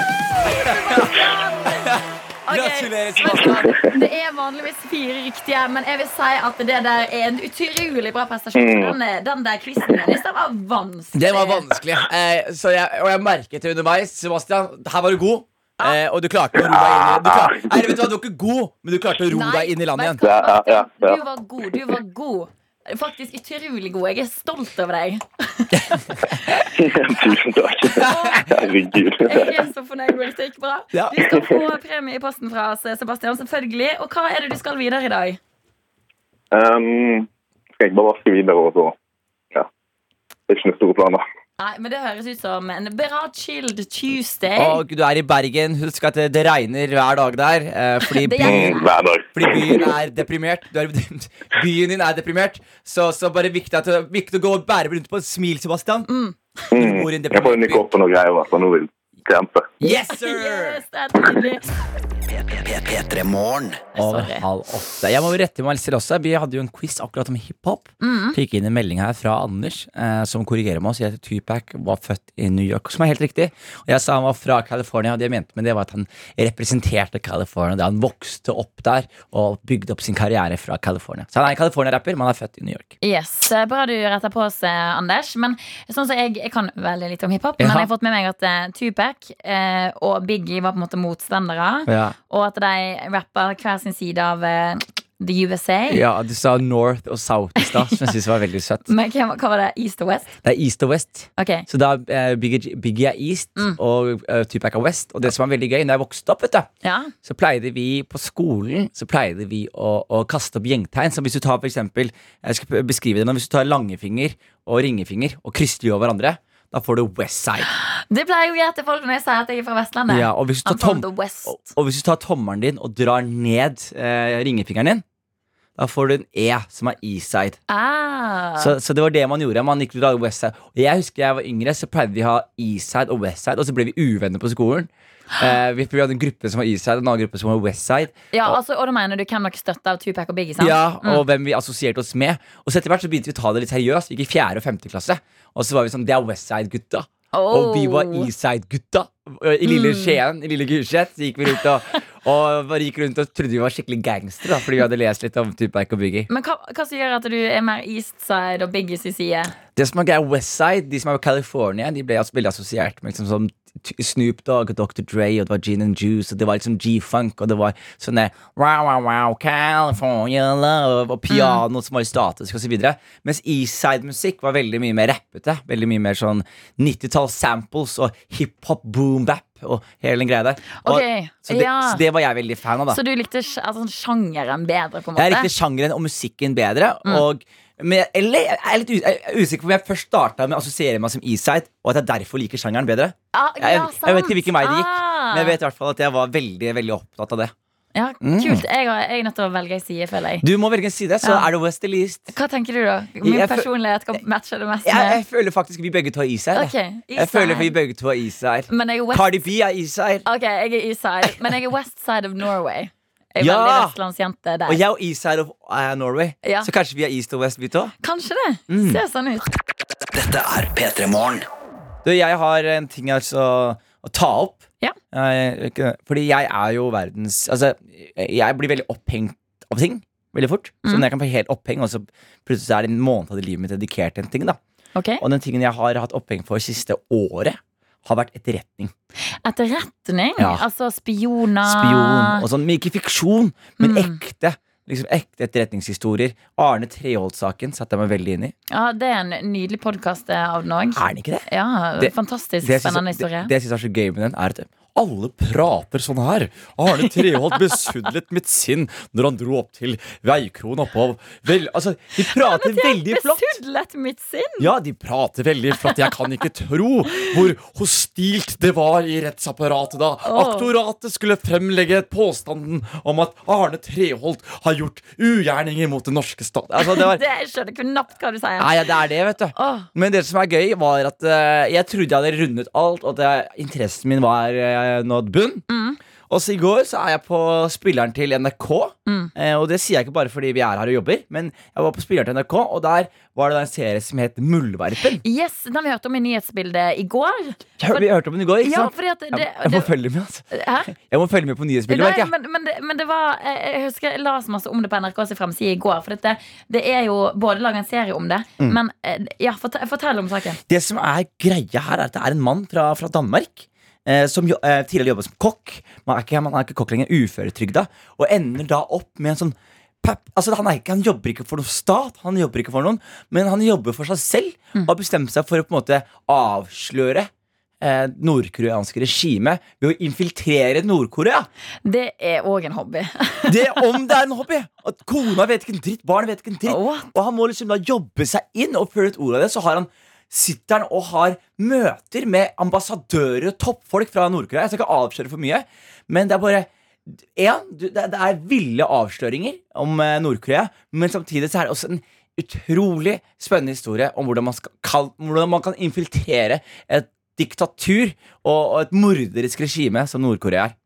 Gratulerer, Sebastian. Det er vanligvis fire riktige, men jeg vil si at det der er en utrolig bra prestasjon. Den, er- den der i var vanskelig. Det var vanskelig. Eh, så jeg, og jeg merket det underveis. Sebastian, her var du god. Eh, og du klarte å ro deg inn du klarte, Nei, vet du hva, du var ikke god, men du klarte å ro Nei, deg inn i landet igjen. du Ja, ja, ja. Du var god. Du var god. Faktisk utrolig god. Jeg er stolt over deg. (laughs) Tusen takk. Herregud. Jeg er så fornøyd med at det gikk bra. Du skal få premie i posten fra oss, Sebastian. selvfølgelig Og hva er det du skal videre i dag? Um, skal jeg bare vaske videre og så Ja. Det er ikke noen store planer. Nei, men Det høres ut som en bra chilled Tuesday. Og du er i Bergen. Husk at det, det regner hver dag der. Eh, (laughs) fordi, byen, fordi byen er deprimert. Du er, (laughs) byen din er deprimert. Så, så bare viktig, at, viktig å gå og bære rundt på et smil, Sebastian. Mm. Mm. Jeg får en opp på noen noe greier. Altså. Nå vil krempe. Yes, sir! Yes, det er nydelig. P3 Morgen. Og Sorry. halv åtte. Jeg må jo rette meg selv også. Vi hadde jo en quiz akkurat om hiphop. Mm. Fikk inn en melding her fra Anders eh, som korrigerer meg og sier at Tupac var født i New York. Som er helt riktig. Og jeg sa han var fra California, og det jeg mente med det var at han representerte California. Da han vokste opp der og bygde opp sin karriere fra California. Så han er en California-rapper, men han er født i New York. Yes, Bra du retter på oss, eh, Anders. Men sånn som jeg, jeg kan veldig litt om hiphop, Ja. men jeg har fått med meg at eh, Tupac eh, og Biggie var på en måte motstandere. Ja, Og at de rapper hver sin side av eh, The USA. ja Du sa North og South i stad, som jeg syntes var veldig søtt. Men hva, hva var det? East og West? Det er East og West. Okay. Så da eh, Biggie, Biggie er East, Mm. og uh, Tupac er West. Og det som var veldig gøy, da jeg vokste opp, vet du ja så pleide vi på skolen Så pleide vi å, å kaste opp gjengtegn. Så hvis du tar for eksempel Jeg skal beskrive det nå Hvis du tar langefinger og ringefinger og krysser de over hverandre, da får du Westside. Det pleier jo jeg til folk når jeg sier at jeg er fra Vestlandet. Ja, og, hvis og, og hvis du tar tommelen din og drar ned eh, ringefingeren din, da får du en E, som er Eastside. Ah. Så, så det var det man gjorde. Man gikk til Westside. Og jeg husker jeg var yngre, så pleide vi å ha Eastside og Westside, og så ble vi uvenner på skolen. (gasps) Eh, vi, vi hadde en gruppe som var Eastside, og en annen gruppe som var Westside. ja, altså, og da mener du hvem dere støtta av Tupac og Biggie? sant? Ja, og hvem vi assosierte oss med. Og så etter hvert så begynte vi å ta det litt seriøst. Vi gikk i fjerde og femte klasse. Og så var vi sånn, det er Westside-gutta. Og vi var Oh. Eastside-gutta. I lille Skien, i lille Gulset, så gikk vi rundt og, (laughs) og bare gikk rundt og trodde vi var skikkelig gangstere. Fordi vi hadde lest litt om Tupac og Biggie. Men hva, hva som gjør at du er mer Eastside og Biggies side? Det som er greia Westside, de som er i California, de ble altså veldig assosiert med liksom sånn Snoop Dogg og Dr. Dre, og det var Gin and Juice, og det var liksom G-funk, og det var sånn wow, wow, wow, California love, og piano som var statisk, og så videre. Mens Eastside-musikk var veldig mye mer rappete. Veldig mye mer sånn 90-talls samples og hiphop boom bap. og hele den greia der. Og, okay, så, det, ja. så det var jeg veldig fan av, da. Så du likte altså, sjangeren bedre, på en måte? Jeg likte sjangeren og musikken bedre. Mm. Og, men jeg, eller jeg er litt jeg er usikker på om jeg først starta med å assosiere meg som Eastside, og at jeg derfor liker sjangeren bedre. Ah, Jeg, ja, jeg vet ikke hvilken vei det gikk, Ah. men jeg vet i hvert fall at jeg var veldig veldig opptatt av det. Ja, Mm. kult. Jeg, har- jeg er nødt til å velge en side, føler jeg. Du må velge en side, så Ja. er det West eller East. Hva tenker du, da? Min Jeg personlighet kan matche det mest Jeg, jeg føler faktisk vi begge to er Eastside. Ok, jeg. Eastside. jeg føler vi begge to er Eastside. Jeg Cardi B er Eastside. Ok, jeg er Eastside, men jeg er West Side of Norway. Er Ja! veldig vestlandsjente der. Og jeg og Eastside of uh, Norway. Ja. Så kanskje vi er East og West, vi to. Kanskje det. Mm. Ser sånn ut. Dette er P3 Morgen. Du, jeg har en ting altså å ta opp. Ja. Fordi jeg er jo verdens Altså, jeg blir veldig opphengt av ting veldig fort. Så Mm. når jeg kan få helt oppheng, og så plutselig er det en måned av livet mitt dedikert til en ting. da Okay. Og den tingen jeg har hatt oppheng for siste året, har vært etterretning. Etterretning? Ja. Altså spioner Spion og sånn. Men ikke fiksjon, men Mm. ekte. Liksom ekte etterretningshistorier. Arne Treholt-saken satte jeg meg veldig inn i. Ja, Det er en nydelig podkast av den òg. Det? Ja, Det- fantastisk Det synes- spennende det, historie. det jeg syns er så gøy med den, er at alle prater sånn her. Arne Treholt besudlet mitt sinn når han dro opp til Veikron oppå Vel, altså, de prater veldig flott. Besudlet mitt sinn! Ja, de prater veldig flott. Jeg kan ikke tro hvor hostilt det var i rettsapparatet da aktoratet skulle fremlegge påstanden om at Arne Treholt har gjort ugjerninger mot den norske stat. Altså, det var, (laughs) Det jeg skjønner knapt hva du sier. Nei, ja, det er det, vet du. Men det som er gøy, var at uh, jeg trodde jeg hadde rundet alt, og at interessen min var eh, nådd bunn. Mm. Og så i går så er jeg på spilleren til NRK. Mm. eh, og det sier jeg ikke bare fordi vi er her og jobber, men jeg var på spilleren til NRK, og der var det en serie som het Muldvarpen. yes, Den har vi hørt om i nyhetsbildet i går. Ja, for, vi hørte om den i går, ikke Ja, sant? at det, jeg, jeg må det, følge med, altså. Hæ? Jeg må følge med på nyhetsbildet, merker jeg. men, men, det, men det var Jeg jeg husker jeg la så masse om det på NRKs framside i går. For dette, det er jo både laga en serie om det, Mm. men eh, ja, fortell, fortell om saken. Det som er greia her, er at det er en mann fra, fra Danmark. Eh, som jo, eh, tidligere jobbet som kokk. Man er ikke, man er ikke kokk lenger, uføretrygda. Og ender da opp med en sånn pep, altså han, ikke, han jobber ikke for noen stat, han jobber ikke for noen, men han jobber for seg selv. Og har bestemt seg for å på en måte avsløre eh, nordkoreanske regime ved å infiltrere Nord-Korea. Det er òg en hobby. (laughs) Det om det er en hobby! At Kona vet ikke en dritt, barn vet ikke en dritt. What? Og han må liksom da jobbe seg inn, og før et ord av det, så har han sitter han og har møter med ambassadører og toppfolk fra Nord-Korea. Jeg skal ikke avsløre for mye, men det er bare en, det, er ville avsløringer om eh, Nord-Korea, men samtidig så er det også en utrolig spennende historie om hvordan man, skal, hvordan man kan infiltrere et diktatur og et morderisk regime som Nord-Korea er.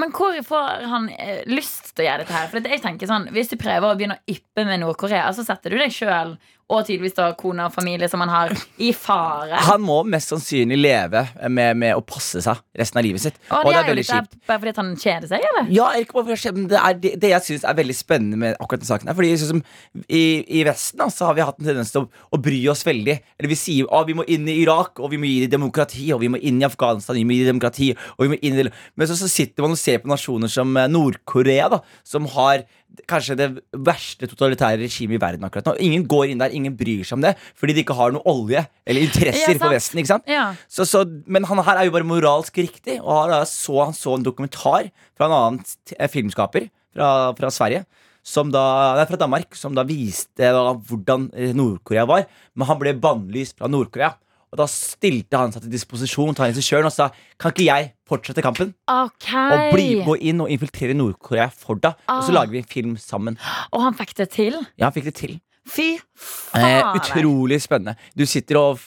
Men hvor får han eh, lyst til å gjøre dette her? For jeg tenker sånn, Hvis du prøver å begynne å yppe med Nord-Korea, så setter du deg sjøl og tydeligvis da kone og familie som han har, i fare. Han må mest sannsynlig leve med, med å passe seg resten av livet sitt. og Og det er jo veldig litt der bare fordi han kjeder seg, eller? Ja, det, er det, det jeg synes er veldig spennende med akkurat den saken. her. Fordi som I, i Vesten da, så har vi hatt en tendens til å, å bry oss veldig. Eller vi sier at vi må inn i Irak, og vi må gi dem demokrati, og vi må inn i Afghanistan, vi må gi dem demokrati og vi må inn i, Men så, så sitter man og ser på nasjoner som eh, Nord-Korea, da som har kanskje det verste totalitære regimet i verden akkurat nå. Ingen går inn der, ingen bryr seg om det, fordi de ikke har noe olje eller interesser Ja, på. Vesten. ikke sant? Ja. Så, så, men han her er jo bare moralsk riktig, og han så, han så en dokumentar fra en annen eh, filmskaper fra, fra Sverige. Som da, nei, fra Danmark, som da viste da hvordan Nord-Korea var. Men han ble bannlyst fra Nord-Korea. Og da stilte han seg til disposisjon til regissøren og sa Kan ikke jeg fortsette kampen? Okay. Og bli, gå inn og infiltrere Nord-Korea for deg. Og så Ah. lager vi en film sammen. Og han fikk det til? Ja, han fikk det til. Fy Eh, faen. utrolig spennende. Du sitter og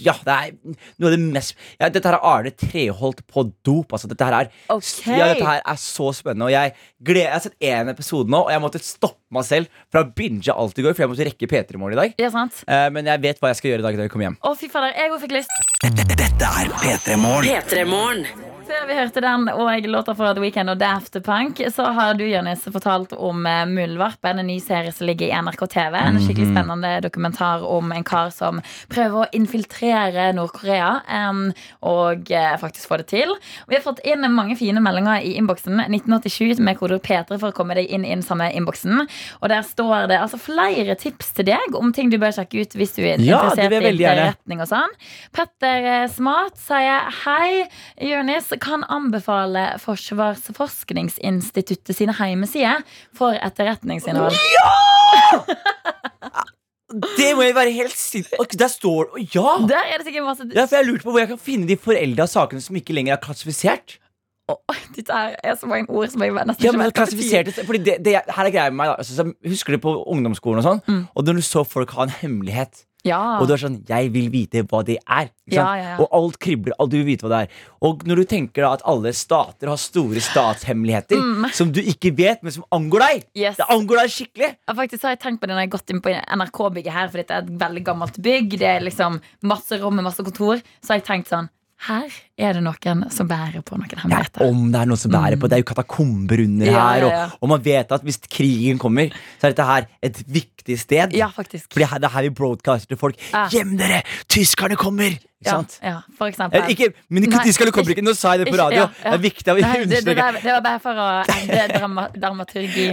Ja, det er noe av det mest ja, Dette her er Arne Treholt på dop. Altså, dette her er okay. Ja, dette her er så spennende. Og jeg, gleder, jeg har sett én episode nå, og jeg måtte stoppe meg selv fra å binge alt i går, for jeg måtte rekke P3 Morgen i dag. Ja, sant? Eh, men jeg vet hva jeg skal gjøre i dag da jeg kommer hjem. Å, fy fader. Jeg òg fikk lyst. Dette er P3 Morgen. P3 Morgen. Før vi hørte den og låta fra The Weeknd og Daft Punk, så har du Jørnes, fortalt om eh, Muldvarpen, en ny serie som ligger i NRK TV. En skikkelig spennende dokumentar om en kar som prøver å infiltrere Nord-Korea Um, og uh, faktisk få det til. Vi har fått inn mange fine meldinger i innboksen. 1987 med kodeord P3 for å komme deg inn i den samme innboksen. Og der står det altså flere tips til deg om ting du bør sjekke ut hvis du er Ja, det interessert i gjerne. og sånn. Petter Smart sier hei, Kan anbefale Forsvarsforskningsinstituttet sine hjemmesider for etterretningsinnhold. (laughs) Det må jeg være helt sinnssykt. Der står Ja! Der er det sikkert masse Ja, for Jeg lurte på hvor jeg kan finne de forelda sakene som ikke lenger er klassifisert. Oh, Dette er så mange ord som jeg nesten Ja, men klassifiserte Fordi det, det, Her er greia med meg da altså, Husker du på ungdomsskolen og sånn Mm. Og når du så folk ha en hemmelighet Ja. Og du er sånn, jeg vil vite hva det er? Ja, ja. Og alt kribler, alt du vil vite hva det er Og når du tenker da at alle stater har store statshemmeligheter Som du ikke vet, men som angår deg Mm. Yes. Det angår deg skikkelig Ja, faktisk har jeg tenkt på det når jeg har gått inn på NRK-bygget her, for dette er et veldig gammelt bygg. Det er liksom masse rom med masse kontor. Så har jeg tenkt sånn Her er det noen som bærer på noen ja, hemmeligheter. Om det er noen som bærer på Det er jo katakomber under. Ja, her ja, ja. Og, og man vet at hvis krigen kommer Så er dette her et viktig sted Ja, faktisk. Fordi det er her vi broadcaster til folk Ja. Gjem dere, tyskerne kommer Ikke Ja, sant? ja, for eksempel. Ja, ikke, men ikke, Nei, de skal komme ikke, nå sa jeg det på radio ja, ja. Det er viktig å understreke. det, det, var bare for å ende drama, dramaturgi.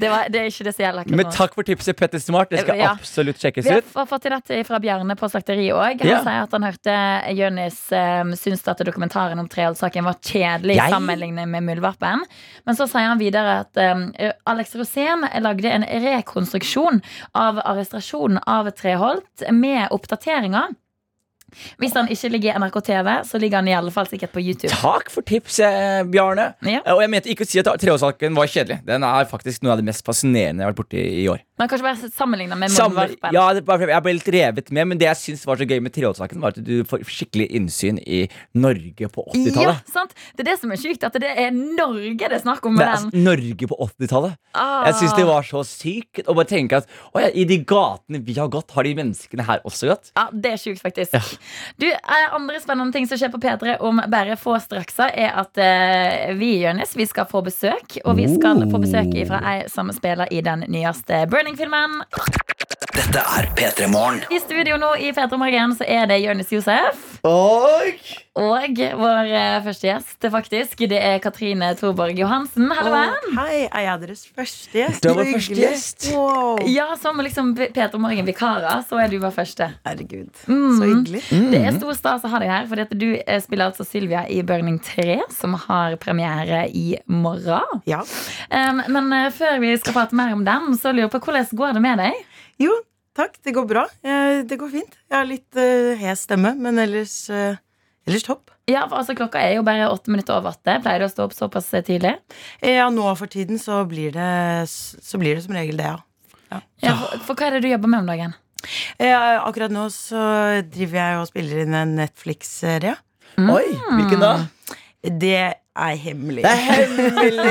Det, var, det er ikke det som gjelder Men takk for tipset, Petter Smart Det skal Ja. absolutt sjekkes ut. Vi har fått til dette fra Bjarne på slakteriet òg. Han Ja. sier at han hørte Jonis um, syntes at dokumentaren om Treholt-saken var kjedelig Jeg- sammenlignet med Muldvarpen. Men så sier han videre at um, Alex Rosén lagde en rekonstruksjon av arrestasjonen av Treholt med oppdateringer. Hvis han ikke ligger i NRK TV, så ligger han i alle fall sikkert på YouTube. Takk for tipset, Bjarne Ja. Og jeg mente ikke å si at Treårsaken var kjedelig Den er faktisk noe av det mest fascinerende jeg har vært borti i år Men kanskje bare sammenligna med Samme, Muldvarpen. ja, bare- jeg ble litt revet med Men det jeg synes var så gøy med Treårsaken Var at du får skikkelig innsyn i Norge på 80-tallet Ja, sant? Det er det som er sykt, at det er Norge det er snakk om Det med er den. Norge på 80-tallet Ah. Jeg synes det var så sykt Å bare tenke at å ja, I de gatene vi har gått Har de menneskene her også gått Ja, det er sjukt, faktisk. Du, eh, Andre spennende ting som skjer på P3 om bare få straksa, er at uh, vi Jonis vi skal få besøk. Og vi skal få besøk fra ei som spiller i den nyeste Burning-filmen. Dette er P3 Morgen. I studio nå i P3 Morgen så er det Jonis Josef. Og Og vår eh, første gjest, faktisk, det er Katrine Thorborg Johansen. Hallo, venn. Hei, er jeg deres første gjest? Du er vår første hyggelig. gjest. Wow. Ja, som liksom P3 Morgen-vikarer, så er du vår første. Herregud, Mm. så hyggelig. Det er stor stas å ha deg her, for du eh, spiller altså Sylvia i Burning 3, som har premiere i morgen. Ja. Um, men eh, før vi skal prate mer om den, så lurer jeg på hvordan går det med deg? Jo, takk. Det går bra. Eh, Det går fint. Jeg har litt eh, hes stemme, men ellers, eh, ellers topp. Ja, for altså Klokka er jo bare åtte minutter over åtte. Pleier du å stå opp såpass tidlig? Eh, Ja, nå for tiden så blir det, så blir det som regel det, ja. Ja, for, for hva er det du jobber med om dagen? Eh, Akkurat nå så driver jeg og spiller inn en Netflix-serie. Oi, hvilken da? Det er hemmelig. Det er hemmelig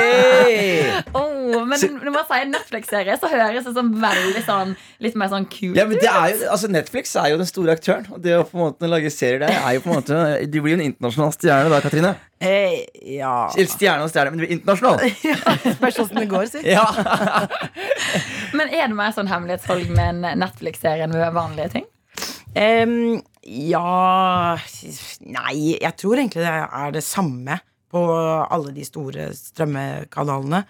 (laughs) Oh, men når man sier Netflix-serie, så høres det sånn veldig sånn litt mer sånn kult Ja, men det er jo, altså Netflix er jo den store aktøren. Og det å på en måte lage serier der er jo på en måte Du blir jo en internasjonal stjerne da, Katrine. Eh, ja Stjerne og stjerne, men du blir internasjonal. (laughs) Spørs åssen det går, si. Ja. (laughs) Men er det mer sånn hemmelighetshold med en Netflix-serie enn med vanlige ting? Um, ja Nei, jeg tror egentlig det er det samme på alle de store strømmekanalene.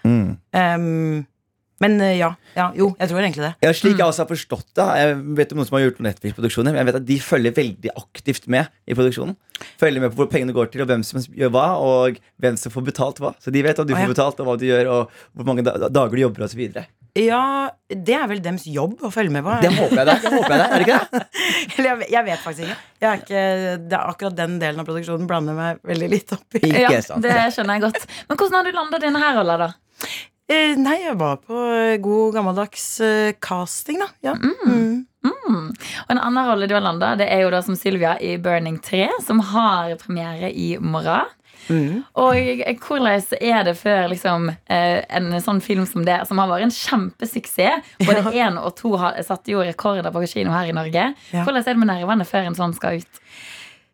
Em, men eh, ja, ja. Jo, jeg tror egentlig det. Ja, slik jeg også har forstått det Jeg vet om noen som har gjort Netflix-produksjoner Men jeg vet at de følger veldig aktivt med i produksjonen Følger med på hvor pengene går til Og hvem som gjør hva Og hvem som får betalt hva Så de vet om du ah, ja. får betalt Og hva du gjør Og hvor mange dager du jobber videre Ja, det er vel dems jobb å følge med på. Det håper jeg det Det håper jeg det Er det ikke det? (laughs) Eller jeg, jeg vet faktisk ikke. Jeg er ikke det er akkurat den delen av produksjonen blander meg veldig litt opp i. Ja, det skjønner jeg godt. Men hvordan har du landa denne her rolla, da? Eh, nei, jeg var på eh, god gammeldags eh, casting, da. Ja. Mm. Og en annen rolle du har landa, det er jo da som Sylvia i Burning 3, som har premiere i morgen. Mm. Og hvordan er det før liksom, eh, en sånn film som det, som har vært en kjempesuksess Både én og to har, satte jo rekorder på kino her i Norge. Ja. Hvordan er det med nervene før en sånn skal ut?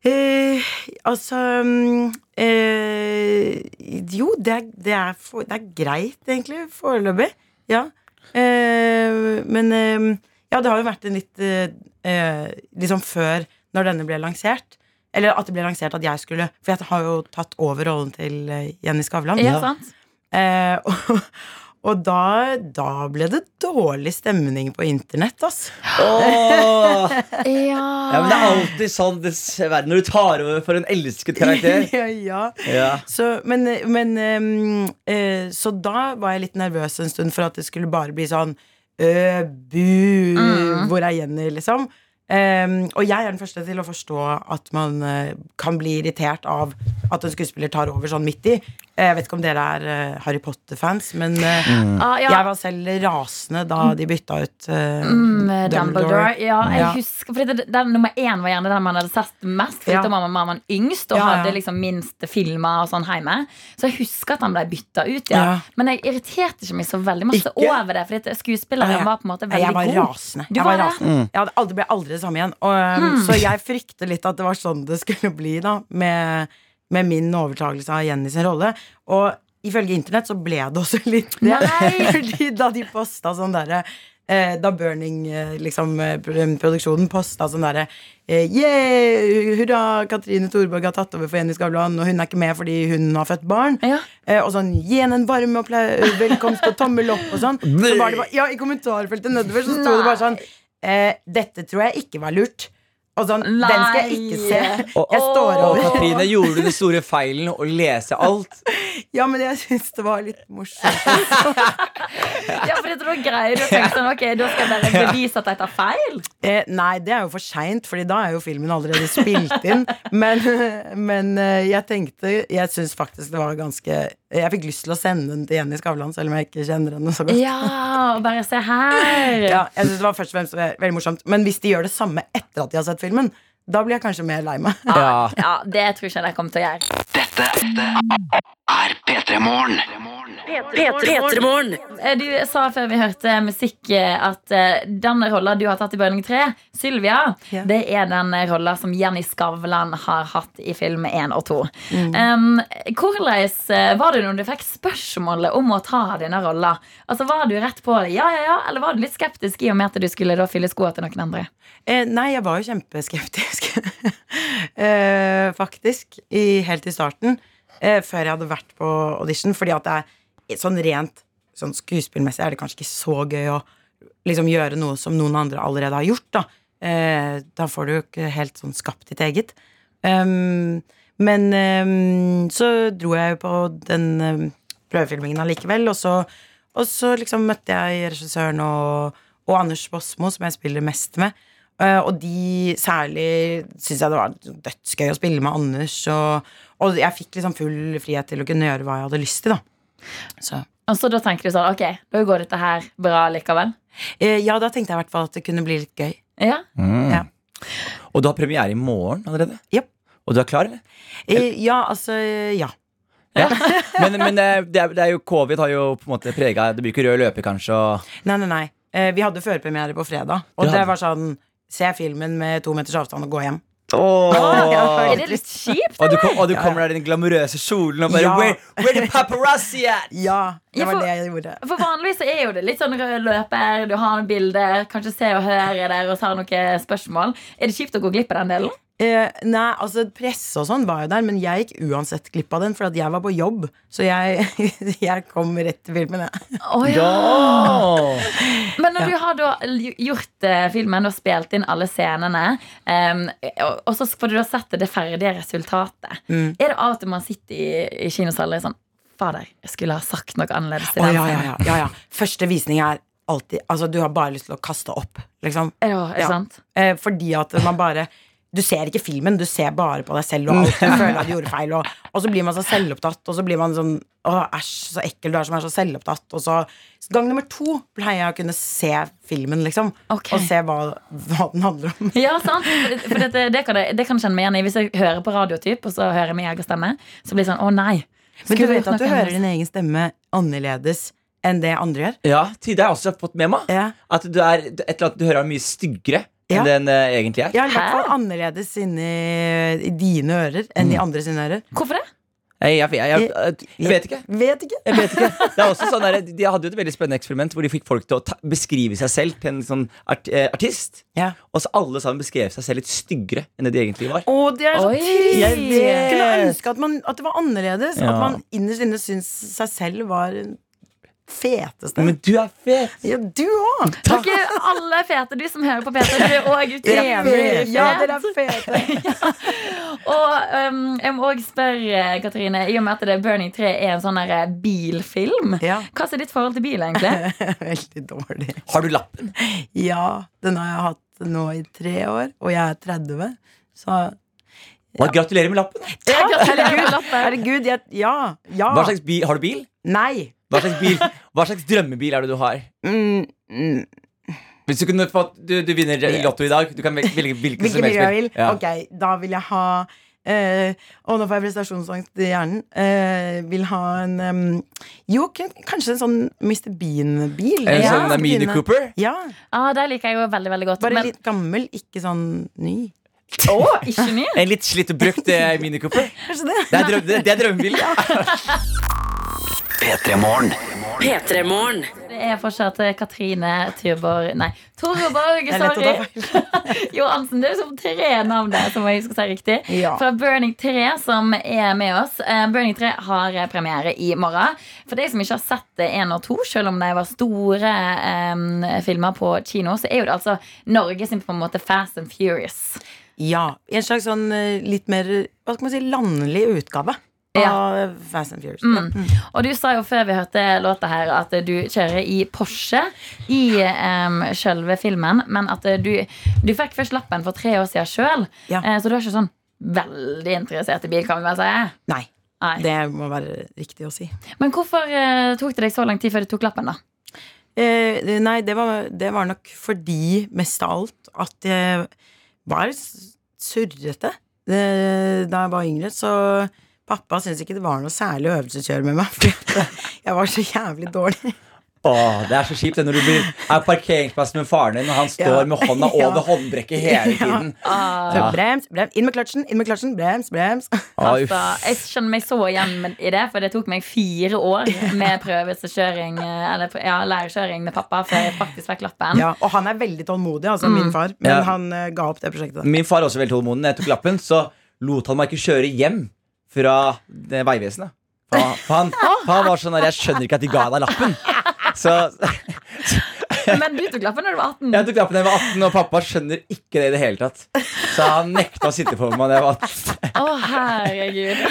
Eh, altså mm, eh, Jo, det er, det, er for, det er greit, egentlig, foreløpig. Ja. Eh, men eh, Ja, det har jo vært en litt eh, Liksom før, når denne ble lansert. Eller at det ble lansert at jeg skulle For jeg har jo tatt over rollen til eh, Jenny Skavlan. Ja, sant? Eh, (laughs) og, Og da, da ble det dårlig stemning på internett, altså. Åh. (laughs) Ja. Ja, men det er alltid sånn dessverre, når du tar over for en elsket karakter. (laughs) ja, ja. Ja. Så, men, men um, uh, Så da var jeg litt nervøs en stund for at det skulle bare bli sånn øh, bu, hvor er Jenny, liksom? Ehm, og jeg er den første til å forstå at man uh, kan bli irritert av at en skuespiller tar over sånn midt i. Jeg vet ikke om dere er eh, Harry Potter-fans, men mm. Ah, ja. jeg var selv rasende da de bytta ut uh, Mm, Dumbledore. Ja, jeg Ja. husker fordi det, den Nummer én var gjerne den man hadde sett mest. Fordi Ja. da var man yngst og Ja, ja. hadde liksom minst filmer og sånn hjemme. Så jeg husker at han ble bytta ut. Ja. Ja. Men jeg irriterte ikke meg så veldig masse Ikke? over det. Fordi skuespilleren Ja, ja. var på en måte veldig veldig Jeg var god. rasende. Du Jeg, var rasende. jeg hadde aldri, ble aldri det samme igjen. Og, um, Så jeg frykter litt at det var sånn det skulle bli da med, med min overtakelse av Jenny sin rolle. Og ifølge internett så ble det også (laughs) litt det. Nei! (laughs) Fordi da de posta sånn derre eh, da Burning, eh, liksom, eh, posta sånn derre eh, Yeah! Hurra, Katrine Thorborg har tatt over for Jenny Skavlan, og hun er ikke med fordi hun har født barn. Ja. Eh, og sånn Gi henne en varm velkomst og tommel opp og sånn. (laughs) Så var det bare, ja, I kommentarfeltet nedover så sto det bare sånn eh, Dette tror jeg ikke var lurt. Og sånn, Den skal jeg ikke se. Og, (laughs) Jeg står og over. Katrine gjorde du den store feilen å lese alt. (laughs) Ja, men jeg syns det var litt morsomt. (laughs) Ja, fordi at da greier du å tenke sånn Ok, da skal jeg bare bevise at jeg tar feil. Eh, nei, det er jo for seint, Fordi da er jo filmen allerede spilt inn. Men, men eh, jeg tenkte Jeg syns faktisk det var ganske Jeg fikk lyst til å sende den til Jenny Skavlan, selv om jeg ikke kjenner henne så godt. Ja, bare se her. Ja, jeg synes det var først og fremst veldig morsomt Men hvis de gjør det samme etter at de har sett filmen, Matrix-filmen da blir jeg kanskje mer lei meg. Ja. Ja, det tror ikke jeg kommer til å gjøre. Dette er P3 Morgen. P3morgen. Eh, Du sa før vi hørte musikk eh, at eh, den rolla du har tatt i Bøyling 3, Sylvia, Ja. det er den rolla som Jenny Skavlan har hatt i film 1 og 2. Um, hvordan var det når du fikk spørsmålet om å ta denne rolla? Altså, Var du rett på det, ja, ja, ja, eller var du litt skeptisk i og med at du skulle da fylle skoa til noen andre? Eh, nei, jeg var jo kjempeskeptisk. (laughs) eh, faktisk. I, helt i starten. Eh, før jeg hadde vært på audition. Fordi at det er sånn rent sånn skuespillmessig er det kanskje ikke så gøy å liksom gjøre noe som noen andre allerede har gjort. Da, eh, da får du jo ikke helt sånn skapt ditt eget. Um, men um, så dro jeg jo på den um, prøvefilmingen allikevel, og så, og så liksom møtte jeg regissøren og, og Anders Bosmo, som jeg spiller mest med. Eh, og de særlig syns jeg det var dødsgøy å spille med Anders. Og, og jeg fikk liksom full frihet til å kunne gjøre hva jeg hadde lyst til. da Så Og så da tenker du sånn, ok, da går dette her bra likevel? eh, Ja, da tenkte jeg i hvert fall at det kunne bli litt gøy. Ja? Mm. Ja. Og du har premiere i morgen allerede? Yep. Og du er klar, eller? Eh, ja, altså Ja. Ja. Men, men eh, det, er, det er jo covid har jo på en måte prega Det blir ikke rød løper, kanskje. Og, Nei, nei, nei. Eh, vi hadde førpremiere på fredag, og det var sånn Se filmen med to meters avstand og gå hjem. Er det litt kjipt? og, du, kom, og du kommer der i den glamorøse kjolen og bare Ja. where, where the paparazzi at? Ja, det Ja, var det jeg gjorde. For vanligvis er jo det litt sånn rød løper, du har noen bilder, kanskje se og høre der, og så har noen spørsmål. Er det kjipt å gå glipp av den delen? Eh, nei, altså Presse og sånn var jo der, men jeg gikk uansett glipp av den, for at jeg var på jobb. Så jeg, (laughs) jeg kom rett til filmen, jeg. Oh, Ja. Men når du har da gjort uh, filmen og spilt inn alle scenene, um, og, og så får du da sett det ferdige resultatet, Mm. er det av og til man sitter i, i kinosalen sånn Fader, jeg skulle ha sagt noe annerledes til oh, den ja, ja, ja, ja, ja. Første visning er alltid Altså, du har bare lyst til å kaste opp, liksom. Ja, er det Ja. sant? Eh, fordi at man bare Du ser ikke filmen, du ser bare på deg selv og alt du (laughs) føler at du gjorde feil. Og, og så blir man så selvopptatt, og så blir man sånn Å, æsj, så ekkel du er som er så selvopptatt. Og så gang nummer to pleier jeg å kunne se filmen, liksom. Okay. Og se hva, hva den handler om. Ja, sant. For det, det, kan jeg, det kan jeg kjenne meg igjen i. Hvis jeg hører på radiotyp, og så hører jeg min egen stemme, så blir det sånn Å, nei. Men du vet at du hører din egen stemme annerledes enn det andre gjør? Ja, det har jeg også fått med meg Ja. at du er et eller annet du hører er mye styggere Ja. enn den uh, egentlig er. Ja, i hvert fall annerledes inni i dine ører enn i andre sine ører. Hvorfor det? Jeg, jeg, jeg, jeg, jeg vet ikke. Vet ikke. Jeg vet ikke. (laughs) Det er også sånn der, de hadde jo et veldig spennende eksperiment hvor de fikk folk til å ta, beskrive seg selv til en sånn art, eh, artist. Ja. Og så alle sammen beskrev seg selv litt styggere enn det de egentlig var. Å, det er så Oi. trist! Jeg Jeg kunne ønske at, man, at det var annerledes. Ja. At man innerst inne syns seg selv var feteste. Men du er fet! Ja, du òg! Dere alle er fete, de som hører på Peter. Dere er òg (laughs) utrolig Ja, dere er fete. (laughs) Og um, jeg må òg spørre, Katrine, i og med at det Burning 3 er en sånn der bilfilm, Ja. hva er ditt forhold til bil, egentlig? (laughs) Veldig dårlig. Har du lappen? Ja, den har jeg hatt nå i tre år, og jeg er 30. Så Hva, gratulerer med lappen. Herregud, herregud jeg, ja. ja. Hva slags bil, Har du bil? Nei. Hva slags, bil, hva slags drømmebil er det du har? Mm, mm. Hvis du kunne fått du, du, vinner Lotto i dag, du kan velge hvilken som helst bil. Ja. Ok, da vil jeg ha eh, Og nå får jeg prestasjonsangst i hjernen. Eh, vil ha en um, Jo, kanskje en sånn Mr. Bean-bil. En ja, sånn Mini Cooper? Ja. Ah, det liker jeg jo veldig, veldig godt. Bare men... litt gammel, ikke sånn ny. Oh, ikke ny? (laughs) en litt slitt og brukt eh, Mini Cooper? Kanskje det. Det er, drøm, drømmebilen, ja. (laughs) P3-morgen. P3-morgen. Det er fortsatt eh, Katrine Tyborg Nei, Torborg, sorry. (laughs) jo, det er liksom tre navn der som jeg husker si riktig. Ja. Fra Burning 3, som er med oss. Eh, Burning 3 har eh, premiere i morgen. For deg som ikke har sett det én og to, selv om de var store um, filmer på kino, så er jo det altså Norge sin på en måte Fast and Furious. Ja. En slags sånn litt mer hva skal man si, landlig utgave. Ja. av Fast and Furious. Mm. Og du sa jo før vi hørte låta her at du kjører i Porsche i um, selve filmen, men at eh, du, du fikk først lappen for tre år siden sjøl, Ja. så du er ikke sånn veldig interessert i bil, kan vi vel si. Nei. Nei. Det må være riktig å si. Men hvorfor uh, tok det deg så lang tid før du tok lappen, da? Eh, nei, det var, det var nok fordi, mest av alt, at jeg var surrete eh, da jeg var yngre. Så pappa syntes ikke det var noe særlig å øvelseskjøre med meg. For jeg var så jævlig dårlig. Åh, det er så kjipt det når du blir, er på parkeringsplassen med faren din, og han står Ja. med hånda (laughs) Ja. over håndbrekket hele (laughs) tiden. Ja. Ja. brems, brems, inn med kløtsjen, inn med kløtsjen, brems, brems. Altså, jeg skjønner meg så igjen i det, for det tok meg fire år med prøvelseskjøring eh, Eller ja, lærekjøring med pappa før jeg faktisk fikk lappen. Ja, og han er veldig tålmodig, altså min far. Men Ja. han eh, ga opp det prosjektet. Min far er også veldig tålmodig. Når jeg tok lappen, så lot han meg ikke kjøre hjem fra det Vegvesenet. Han, han, var sånn der, Jeg skjønner ikke at de ga deg lappen. Så (laughs) Men du tok lappen da du var 18. jeg tok lappen da jeg var 18, og pappa skjønner ikke det i det hele tatt. Så han nekta å sitte på meg da jeg var 18. Å, herregud.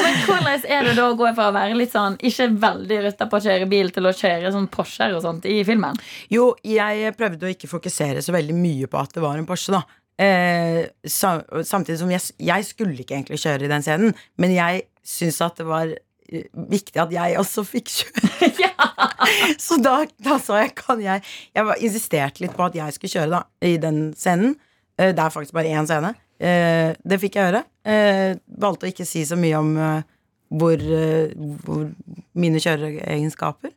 Men hvordan er det da å gå fra å være litt sånn ikke veldig rutta på å kjøre bil, til å kjøre sånn Porscher og sånt i filmen? Jo, jeg prøvde å ikke fokusere så veldig mye på at det var en Porsche, da. Eh, sa, samtidig som jeg, jeg skulle ikke egentlig kjøre i den scenen, men jeg syntes at det var eh, viktig at jeg også fikk kjøre. (laughs) Så da, da sa jeg kan jeg Jeg var, insisterte litt på at jeg skulle kjøre da i den scenen. Eh, det er faktisk bare én scene. Eh, det fikk jeg. Eh, valgte å ikke si så mye om hvor, hvor mine kjøreegenskaper.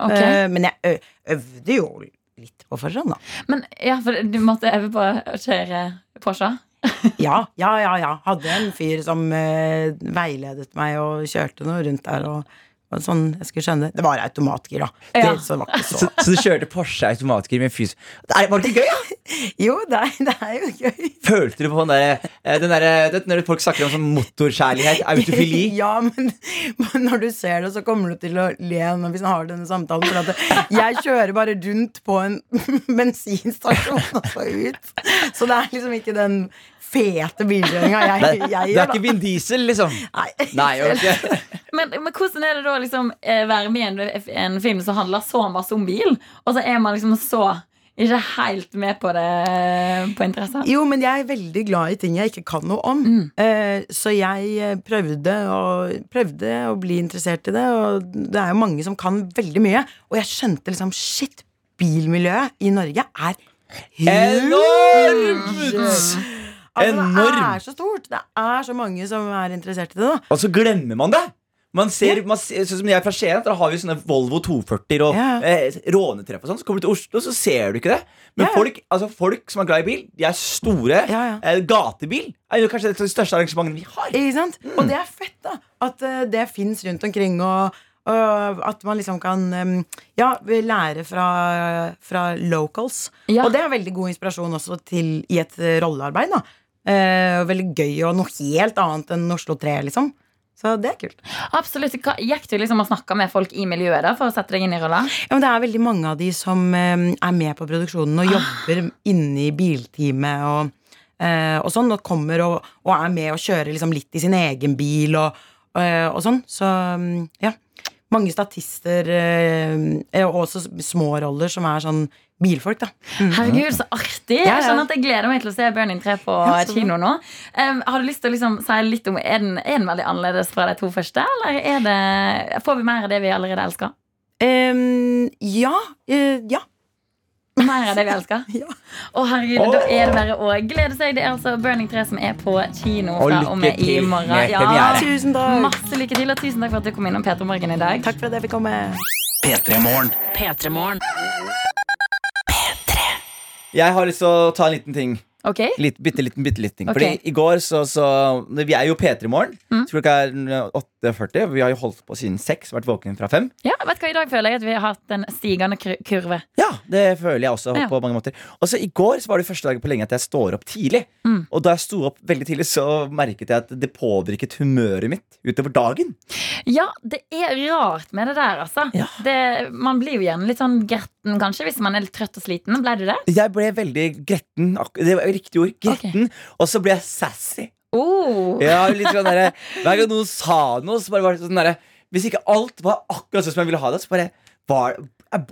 Ok. Eh, men jeg øvde jo litt på forhånd, da. Men ja, for du måtte øve på å kjøre Porsche? (laughs) Ja, ja, ja. ja. Hadde en fyr som uh, veiledet meg og kjørte noe rundt der. Og, sånn, jeg skulle skjønne Det var automatgir, da. Ja. Det, så det var ikke Så, så så du kjørte Porsche automatgir med fys... Det er- Var det ikke gøy, da? (laughs) Jo, det er, det er jo gøy. Følte du på den derre den der, Når folk snakker om sånn motorkjærlighet, autofili (laughs) Ja, men, men når du ser det, så kommer du til å le når vi har denne samtalen. For at jeg kjører bare rundt på en (laughs) bensinstasjon og så ut. Så det er liksom ikke den fete bilkjøringa jeg, Det, jeg det er gjør, ikke Vin Diesel, liksom. Nei. Nei, okay. (laughs) Men, men hvordan er det da å liksom, eh, være med i en, en film som handler så masse om bil, og så er man liksom så ikke helt med på det på interesse? Jo, men jeg er veldig glad i ting jeg ikke kan noe om. Eh, så jeg eh, prøvde å, prøvde å bli interessert i det, og det er jo mange som kan veldig mye. Og jeg skjønte liksom shit, bilmiljøet i Norge er Enormt! Altså, Det er så stort. Det er så mange som er interessert i det. da Og så glemmer man det. Man ser, man ser, sånn som jeg fra Skien, da har vi sånne Volvo 240 og Ja. eh, rånetreff og sånn. Så kommer du til Oslo, så ser du ikke det. Men Ja, ja. folk, altså folk som er glad i bil, de er store. Ja, ja. Eh, gatebil er jo kanskje et av de største arrangementene vi har. Ikke sant? Og det er fett, da. At uh, det fins rundt omkring, og, og at man liksom kan em, ja, lære fra, fra locals. Ja. Og det er veldig god inspirasjon også til i et eh, rollearbeid. da eh, og Veldig gøy og noe helt annet enn Oslo 3, liksom. Så det er kult. Absolutt. Gikk du liksom og snakka med folk i miljøet da for å sette deg inn i rolla? Ja, det er veldig mange av de som eh, er med på produksjonen og jobber inne i bilteamet og, eh, og sånn, og kommer og, og er med og kjører liksom litt i sin egen bil og, eh, og sånn. Så mm, ja. Mange statister, eh, og også små roller, som er sånn bilfolk, da. Herregud, så artig! Ja, ja. Jeg skjønner at jeg gleder meg til å se Burning 3 på Ja, kino nå. Um, har du lyst til å liksom si litt om Er den, er den veldig annerledes fra de to første, eller er det, får vi mer av det vi allerede elsker? Um, ja. Uh, ja. Mer av det vi elsker? (laughs) Ja. Å herregud, da er det bare å glede seg. Det er altså Burning 3 som er på kino Og fra lykke og med i morgen. Ja. Tusen takk. Masse lykke til, og tusen takk for at du kom innom Peter Morgen i dag. Takk for at jeg fikk komme. P3 Morgen. P3morgen. Jeg har lyst til å ta en liten ting. Ok? Litt, bitte liten, bitte liten ting. Okay. Fordi i går så, så Vi er jo P3 Morgen. Mm. Klokka er 8.40. Vi har jo holdt på siden seks. Vært våken fra fem. Ja, vet du hva, I dag føler jeg at vi har hatt en stigende kurve. Ja, det føler jeg også Ja. på mange måter. Og så I går så var det første dagen på lenge at jeg står opp tidlig. Mm. Og da jeg sto opp veldig tidlig, så merket jeg at det påvirket humøret mitt utover dagen. Ja, det er rart med det der, altså. Ja. Det, man blir jo gjerne litt sånn gretten, kanskje, hvis man er litt trøtt og sliten. Ble du det? Jeg ble veldig gretten. Det var riktig ord. Gretten. Og så ble jeg sassy. Oh. Ja, litt sånn der, (laughs) Hver gang noen sa noe, så bare var det sånn der, Hvis ikke alt var akkurat sånn som jeg ville ha det, så bare var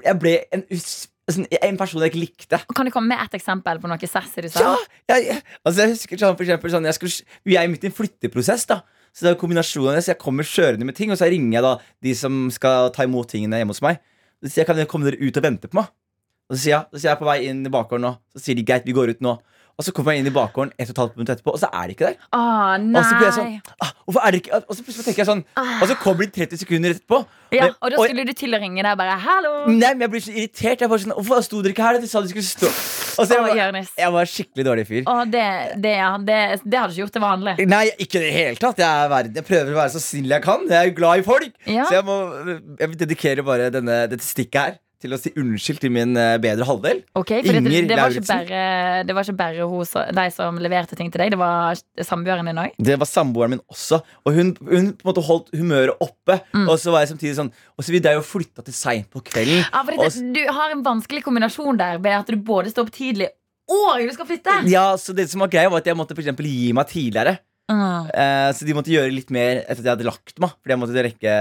Jeg ble en, sånn, en person jeg ikke likte. Kan du komme med et eksempel på noe sassy du sa? Ja! Jeg, jeg, altså jeg husker sånn, for eksempel, sånn jeg skulle, Vi er midt i en flytteprosess. da Så det er en kombinasjon Så jeg kommer kjørende med ting, og så ringer jeg da de som skal ta imot tingene hjemme hos meg. Så sier jeg kan dere komme dere ut og vente på meg. Og så sier jeg, så sier jeg på vei inn i bakgården nå. Så sier de greit, vi går ut nå. Og så kommer jeg inn i bakgården et og et halvt minutt etterpå, og så er de ikke der. Å, nei. Og så blir jeg sånn ah, Hvorfor er det ikke Og så plutselig tenker jeg sånn Og så kommer de 30 sekunder etterpå. ja, Men- og da skulle du til å ringe deg bare 'hallo'. Nei, men jeg blir så irritert. Jeg bare sånn, Hvorfor sto dere ikke her? De sa de skulle stå Og så jeg, var, jeg var skikkelig dårlig fyr. Åh, det, det, ja, det, det hadde ikke gjort det vanlig. Nei, ikke i det hele tatt. Jeg, er verden. jeg prøver å være så snill jeg kan. Jeg er jo glad i folk. Ja. Så jeg må jeg dedikerer bare denne, dette stikket her til å si unnskyld til min eh, bedre halvdel. Ok, for det, Inger det, var ikke bare, det var ikke bare hos, de som leverte ting til deg, det var samboeren din òg. Det var samboeren min også. Og hun, hun på en måte holdt humøret oppe. Mm. Og så var jeg samtidig sånn Og så vi drev og flytta til seint på kvelden. Ja, for Og du har en vanskelig kombinasjon der ved at du både står opp tidlig og du skal flytte. Ja, så det som var greia var at Jeg måtte for gi meg tidligere. Mm. Eh, så de måtte gjøre litt mer etter at jeg hadde lagt meg. Fordi jeg måtte rekke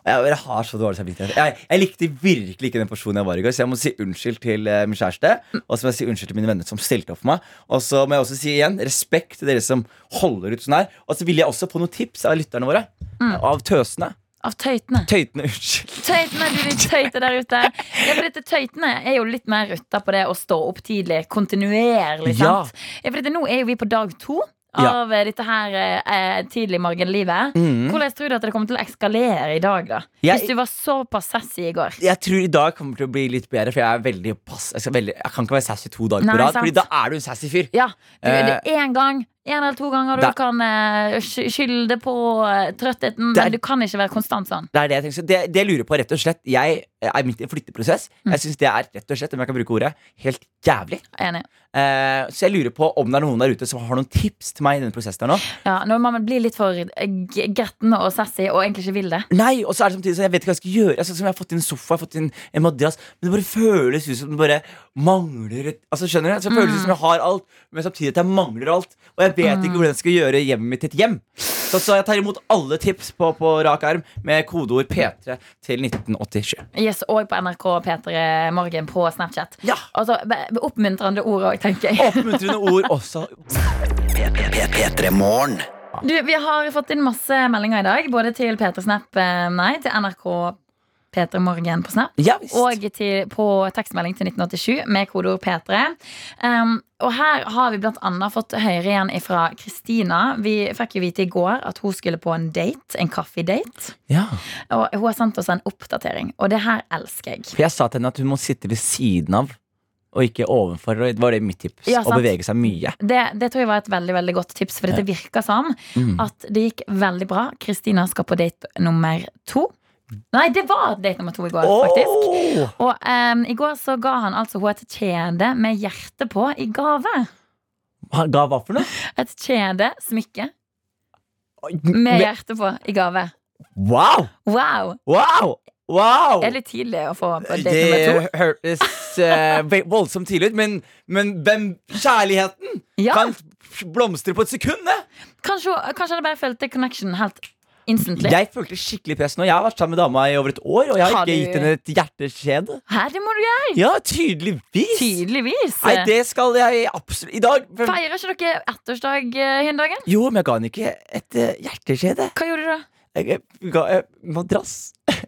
jeg, jeg har så dårlig samvittighet. Jeg, jeg likte virkelig ikke den personen jeg var i går, så jeg må si unnskyld til eh, min kjæreste. Og så må jeg si unnskyld til mine venner som stilte opp for meg. Og så må jeg også si igjen respekt til dere som holder ut sånn her. Og så vil jeg også få noen tips av lytterne våre. Av tøsene. Av tøytene. Tøytene, unnskyld. Tøytene, du de tøyte der ute. Ja, for dette Tøytene er jo litt mer rutta på det å stå opp tidlig kontinuerlig. Ja. Ja, for dette, nå er jo vi på dag to Ja. av eh, dette her eh, tidlig morgenlivet. Mhm. Hvordan tror du at det kommer til å eskalere i dag, da? Jeg- Hvis du var såpass sassy i går. Jeg tror i dag kommer til å bli litt bedre, for jeg er veldig pass jeg, skal veldig, jeg kan ikke være sassy to dager Nei, på rad. Fordi da er du en sassy fyr. Ja, du, Eh, det er en gang, en eller to ganger du Da- kan uh, skylde på uh, trøttheten, Det er- men du kan ikke være konstant sånn. Det er det jeg tenker. Så det, det jeg lurer på, rett og slett Jeg er midt i en flytteprosess. Mm. Jeg syns det er rett og slett, om jeg kan bruke ordet, helt jævlig. Enig. Uh, så jeg lurer på om det er noen der ute som har noen tips til meg i denne prosessen nå. Ja, når man blir litt for eh, gretten og sassy og egentlig ikke vil det. Nei, og så er det samtidig sånn, jeg vet ikke hva jeg skal gjøre. Altså, som jeg har fått inn en sofa, jeg har fått inn en madrass, men det bare føles ut som det bare mangler et Altså, skjønner du? Så føles det som jeg har alt, men samtidig at jeg mangler alt. Og jeg vet ikke hvordan jeg skal gjøre hjemmet mitt til et hjem. Så, så jeg tar imot alle tips på, på rak arm med kodeord P3 til 1987. Yes, Og på NRK P3 Morgen på Snapchat. Ja. Altså, Oppmuntrende ord òg, tenker jeg. Oppmuntrende ord også. P3 Morgen. Du, vi har fått inn masse meldinger i dag, både til P3 Snap eh, Nei, til NRK P3 Morgen på Snap. Ja. Og til, på tekstmelding til 1987 med kodeord P3. Um, og her har vi annet fått høre igjen fra Kristina. Vi fikk jo vite i går at hun skulle på en date. En kaffedate. Ja. Og hun har sendt oss en oppdatering, og det her elsker jeg. For jeg sa til henne at hun må sitte ved siden av, og ikke ovenfor. Og det var det mitt tips. Ja, å bevege seg mye. Det, det tror jeg var et veldig veldig godt tips, for dette virka som Mm. at det gikk veldig bra. Kristina skal på date nummer to. Nei, det var date nummer to i går, faktisk. Oh! Og um, i går så ga han altså henne et kjede med hjerte på i gave. Han ga hva for noe? Et kjede, smykke. med hjerte på i gave. Wow! Wow! Wow! Wow! Er litt tidlig å få på date nummer to? Det hørtes uh, voldsomt tidlig ut, men, men hvem kjærligheten Ja. kan blomstre på et sekund? det? Kanskje, kanskje jeg bare følte connection helt instantly. Jeg følte skikkelig press nå. Jeg har vært sammen med dama i over et år, og jeg har Har ikke du- gitt henne et hjerteskjede. Hæ, det må du gjøre! Ja, tydeligvis. Tydeligvis. Nei, det skal jeg absolutt I dag for- Feirer ikke dere ettårsdag eh, dagen? Jo, men jeg ga henne ikke et eh, hjerteskjede. Hva gjorde du da? Jeg ga eh, madrass. (laughs)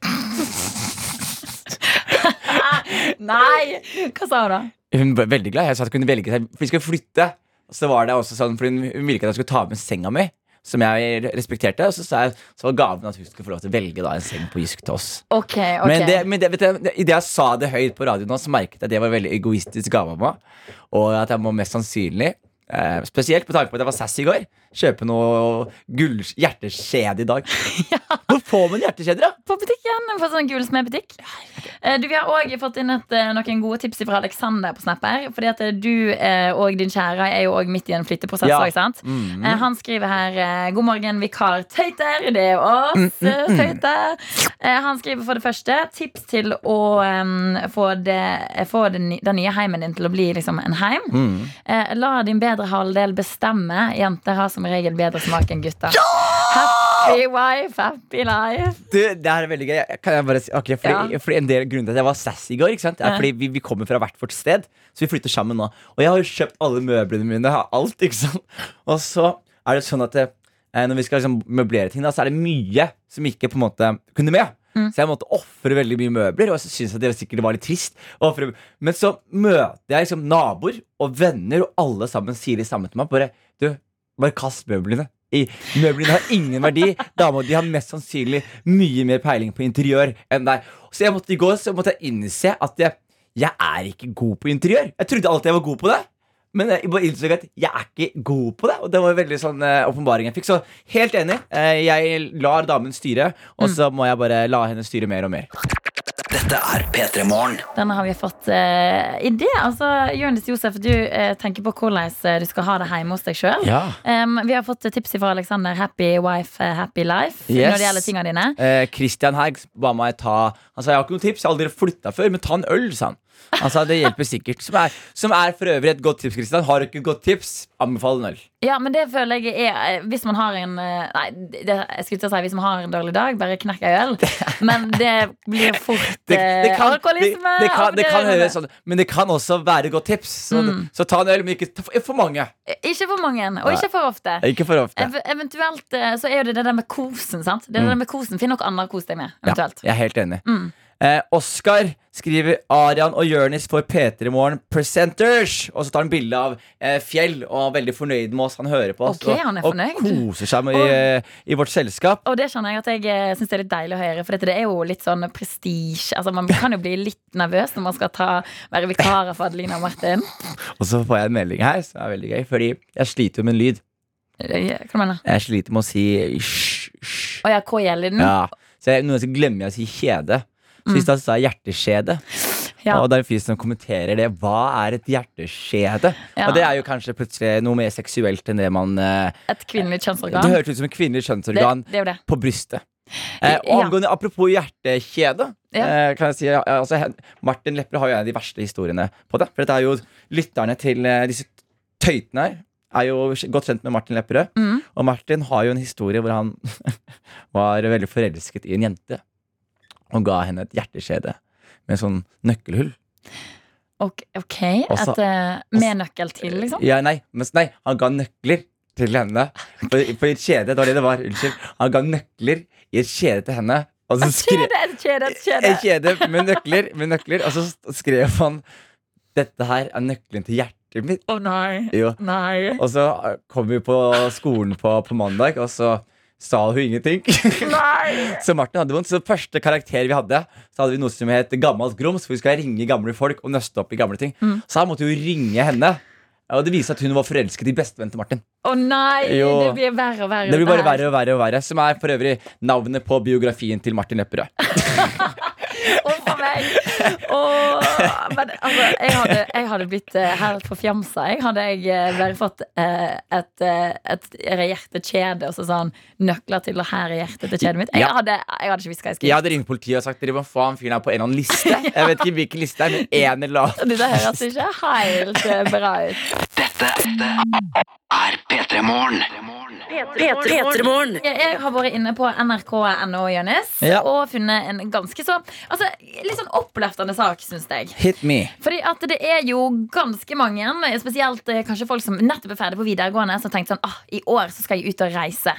Nei! Hva sa hun da? Hun var veldig glad. Jeg sa at hun kunne velge seg For vi skulle flytte. Så var det også sånn For hun ville ikke at jeg skulle ta med senga mi. Som jeg respekterte. Og så sa jeg Så var gaven at hun skulle få lov til å velge da en seng på Jysk til oss. Ok, ok Men, det, men det, vet du, det, det, jeg sa det høyt på radioen, så merket jeg at det var en veldig egoistisk gave av meg. Og at jeg må mest sannsynlig eh, Spesielt med tanke på at jeg var sassy i går. Kjøpe noe gull hjerteskjede i dag. (laughs) (laughs) Hvor får man hjerteskjeder, da? På butikken, på sånn gulsmedbutikk. Eh, Du, vi har òg fått inn et, eh, noen gode tips fra Alexander på Snap her. Fordi at eh, du og din kjære er jo òg midt i en flytteprosess. Ja. også, sant? Mm. Han skriver her God morgen, vikar Tøyter. Det er oss, Mm, eh, Tøyter. Eh, Han skriver for det første tips til å um, få, det, få den, den nye heimen din til å bli liksom en heim. Mm. La din bedre halvdel bestemme. Jenter har som regel bedre smak enn gutter. Happy wife, happy life. Du, det her er veldig gøy. Kan jeg bare si okay, fordi, Ja. fordi En del grunnen til at jeg var sassy i går, ikke sant? er fordi vi, vi kommer fra hvert vårt sted. Så vi flytter sammen nå. Og jeg har jo kjøpt alle møblene mine. Jeg har alt, ikke sant? Og så er det sånn at eh, når vi skal liksom møblere ting, da, så er det mye som ikke på en måte kunne med. Så jeg måtte ofre veldig mye møbler, og så syntes jeg det sikkert var litt trist. offre- Men så møter jeg liksom naboer og venner, og alle sammen sier det samme til meg. Bare, du, bare kast møblene. I, møblene har ingen verdi. Dama de har mest sannsynlig mye mer peiling på interiør enn deg. Så jeg måtte i går så måtte jeg innse at jeg, jeg er ikke god på interiør. Jeg trodde alltid jeg var god på det. Men jeg bare innså at jeg er ikke god på det. Og det var en veldig sånn eh, åpenbaring jeg fikk. Så helt enig. Eh, jeg lar damen styre, og så må jeg bare la henne styre mer og mer. Dette er P3 Morgen. Denne har vi fått uh, idé. Altså, Jonis Josef, du eh, tenker på hvordan eh, du skal ha det hjemme hos deg sjøl. Ja. vi har fått tips fra Alexander. Happy wife, eh, happy life. Yes. Når det gjelder tingene dine. Eh, Christian her ba meg ta Han sa jeg har ikke noen tips, jeg har aldri flytta før, men ta en øl, sa han. Sa det hjelper sikkert. Som er, som er for øvrig et godt tips, Kristian Har du ikke et godt tips, anbefal en øl. Ja, men det føler jeg er eh, Hvis man har en eh, Nei, det, jeg skulle til å si hvis man har en dårlig dag, bare knekk ei øl. (laughs) Men det blir fort Det, det, eh, kan, alkoholisme. det, kan, kan høres sånn Men det kan også være et godt tips. Så, så ta en øl, men ikke for, mange. Ikke for mange, og ikke for ofte. Ikke for ofte. Ev eventuelt så er jo det det der med kosen. sant? Det, er det der med kosen Finn noe annet å kose deg med. eventuelt. Ja, jeg er helt enig. Eh, Oskar skriver Arian og Jørnis for P3 Morgen Presenters. Og så tar han bilde av eh, Fjell og er veldig fornøyd med oss. Han hører på oss Ok, han er og, og koser seg med, i, i vårt selskap. Og det skjønner jeg at jeg syns synes det er litt deilig å høre, for dette, det er jo litt sånn prestisje. Altså, man kan jo bli litt nervøs når man skal ta, være vikarer for Adelina og Martin. (laughs) Og så får jeg en melding her som er veldig gøy, fordi jeg sliter jo med en lyd. Hva mener du Jeg sliter med å si hysj. Å ja, gjelder den Ja. Så jeg, noen ganger glemmer jeg å si kjede. Så i stad sa jeg hjerteskjede. Ja. Og det er en fyr som kommenterer det. Hva er et hjerteskjede? Ja. Og det er jo kanskje plutselig noe mer seksuelt enn det man eh, Et kvinnelig kjønnsorgan. Det høres ut som et kvinnelig kjønnsorgan det det. på brystet. Eh, og Ja. Apropos hjertekjede, Ja. eh, kan jeg si altså, Martin Lepperød har jo en av de verste historiene på det. For dette er jo lytterne til eh, disse tøytene her. Er jo godt kjent med Martin Lepperød. Mm. Og Martin har jo en historie hvor han (laughs) var veldig forelsket i en jente. Og ga henne et hjerteskjede med sånn nøkkelhull. Ok, okay Også- et, eh, Med nøkkel til, liksom? Ja, nei, men, nei, han ga nøkler til henne. For, for i et kjede, det var det det var. Unnskyld. Han ga nøkler i et kjede til henne. Et kjede, et kjede, et kjede. et kjede med nøkler, med nøkler, og så skrev han Dette her er nøkkelen til hjertet mitt. Å nei. Jo. Nei. Og så kom vi på skolen på, på mandag, og så sa hun ingenting. (laughs) Så Martin hadde vondt. Så første karakter vi hadde, Så hadde vi noe som het Gammalt grums, For vi skal ringe gamle folk og nøste opp i gamle ting. Mm. Så han måtte jo ringe henne. Og det viste at hun var forelsket i bestevennen til Martin. Å nei, Jo. det blir verre og verre. Det blir bare verre og verre og verre Som er for øvrig navnet på biografien til Martin Lepperød. (laughs) (laughs) Uff meg. Og, men altså, jeg hadde, jeg hadde blitt her helt forfjamsa. Jeg hadde jeg eh, bare fått uh, et, eh, et hjertekjede og så sånn nøkler til å her er hjertet til kjedet mitt. Jeg Ja. hadde, jeg hadde ikke visst hva jeg skulle Jeg hadde ringt politiet og sagt dere må få han fyren her på en eller annen liste. (laughs) Jeg vet ikke hvilken liste det er, men en eller annen. (laughs) Dette høres ikke helt eh, bra ut. Dette er P3 Morgen. P3morgen. Jeg, jeg har vært inne på nrk.no, Jønnes, Ja. og funnet en ganske så altså, litt sånn oppløftende sak, syns jeg. Hit me. Fordi at det er jo ganske mange, spesielt eh, kanskje folk som nettopp er ferdig på videregående, som har tenkt sånn ah, i år så skal jeg ut og reise.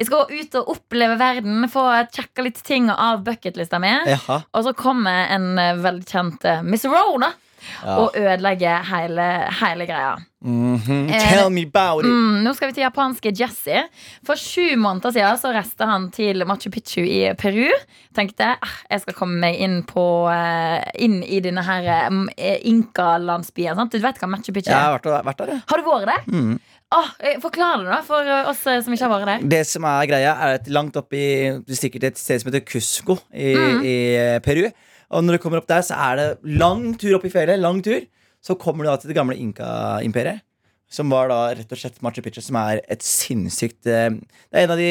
Jeg skal ut og oppleve verden, få sjekka litt ting av bucketlista mi. Og så kommer en velkjent Miss Roe, Miss Og ødelegger hele, hele greia. Mm -hmm. Tell me about it. Mm, nå skal vi til japanske Jesse. For sju måneder siden så reiste han til Machu Picchu i Peru. Tenkte ah, jeg skal komme meg inn, på, eh, inn i denne her eh, Inka-landsbyen. Du vet hva Machu Picchu er Jeg har vært, der, jeg. Har du vært der? Mm. Eh, forklar det da for oss som ikke har vært der. Det som er greia, er at langt opp i sikkert et sted som heter Cusco i, i eh, Peru. Og når du kommer opp der, så er det lang tur opp i fjellet. Lang tur Så kommer du da til det gamle Inka-imperiet. Som var da rett og slett Machu Picchu, som er et sinnssykt eh, Det er en av de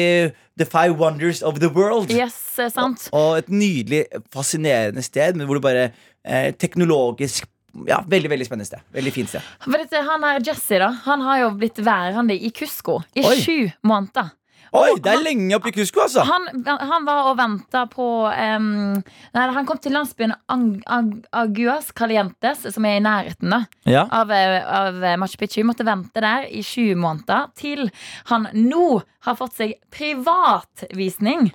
The Five Wonders of the World. Yes, sant? Og et nydelig, fascinerende sted, men hvor du bare eh, Teknologisk Ja, veldig veldig spennende sted. Veldig fint sted. Han her Jesse da, han har jo blitt værende i Cusco i Oi. sju måneder. Oi, det er lenge oppe i Kusko, altså! Han, han var og venta på um, nei, Han kom til landsbyen Ang, Ang, Aguas Calientes, som er i nærheten da Ja. av, eh, av Machu Picchu. Måtte vente der i sju måneder til han nå har fått seg privatvisning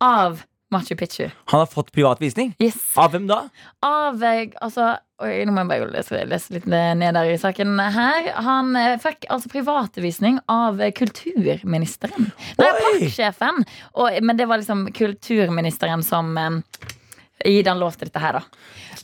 av Machu Picchu. Han har fått privatvisning? Yes. Av hvem da? Av eh, Altså, oi, nå må jeg bare lese, lese litt ned der i saken her. Han eh, fikk altså privatvisning av kulturministeren. Nei, parksjefen. Men det var liksom kulturministeren som eh, Gi den lov til dette her, da.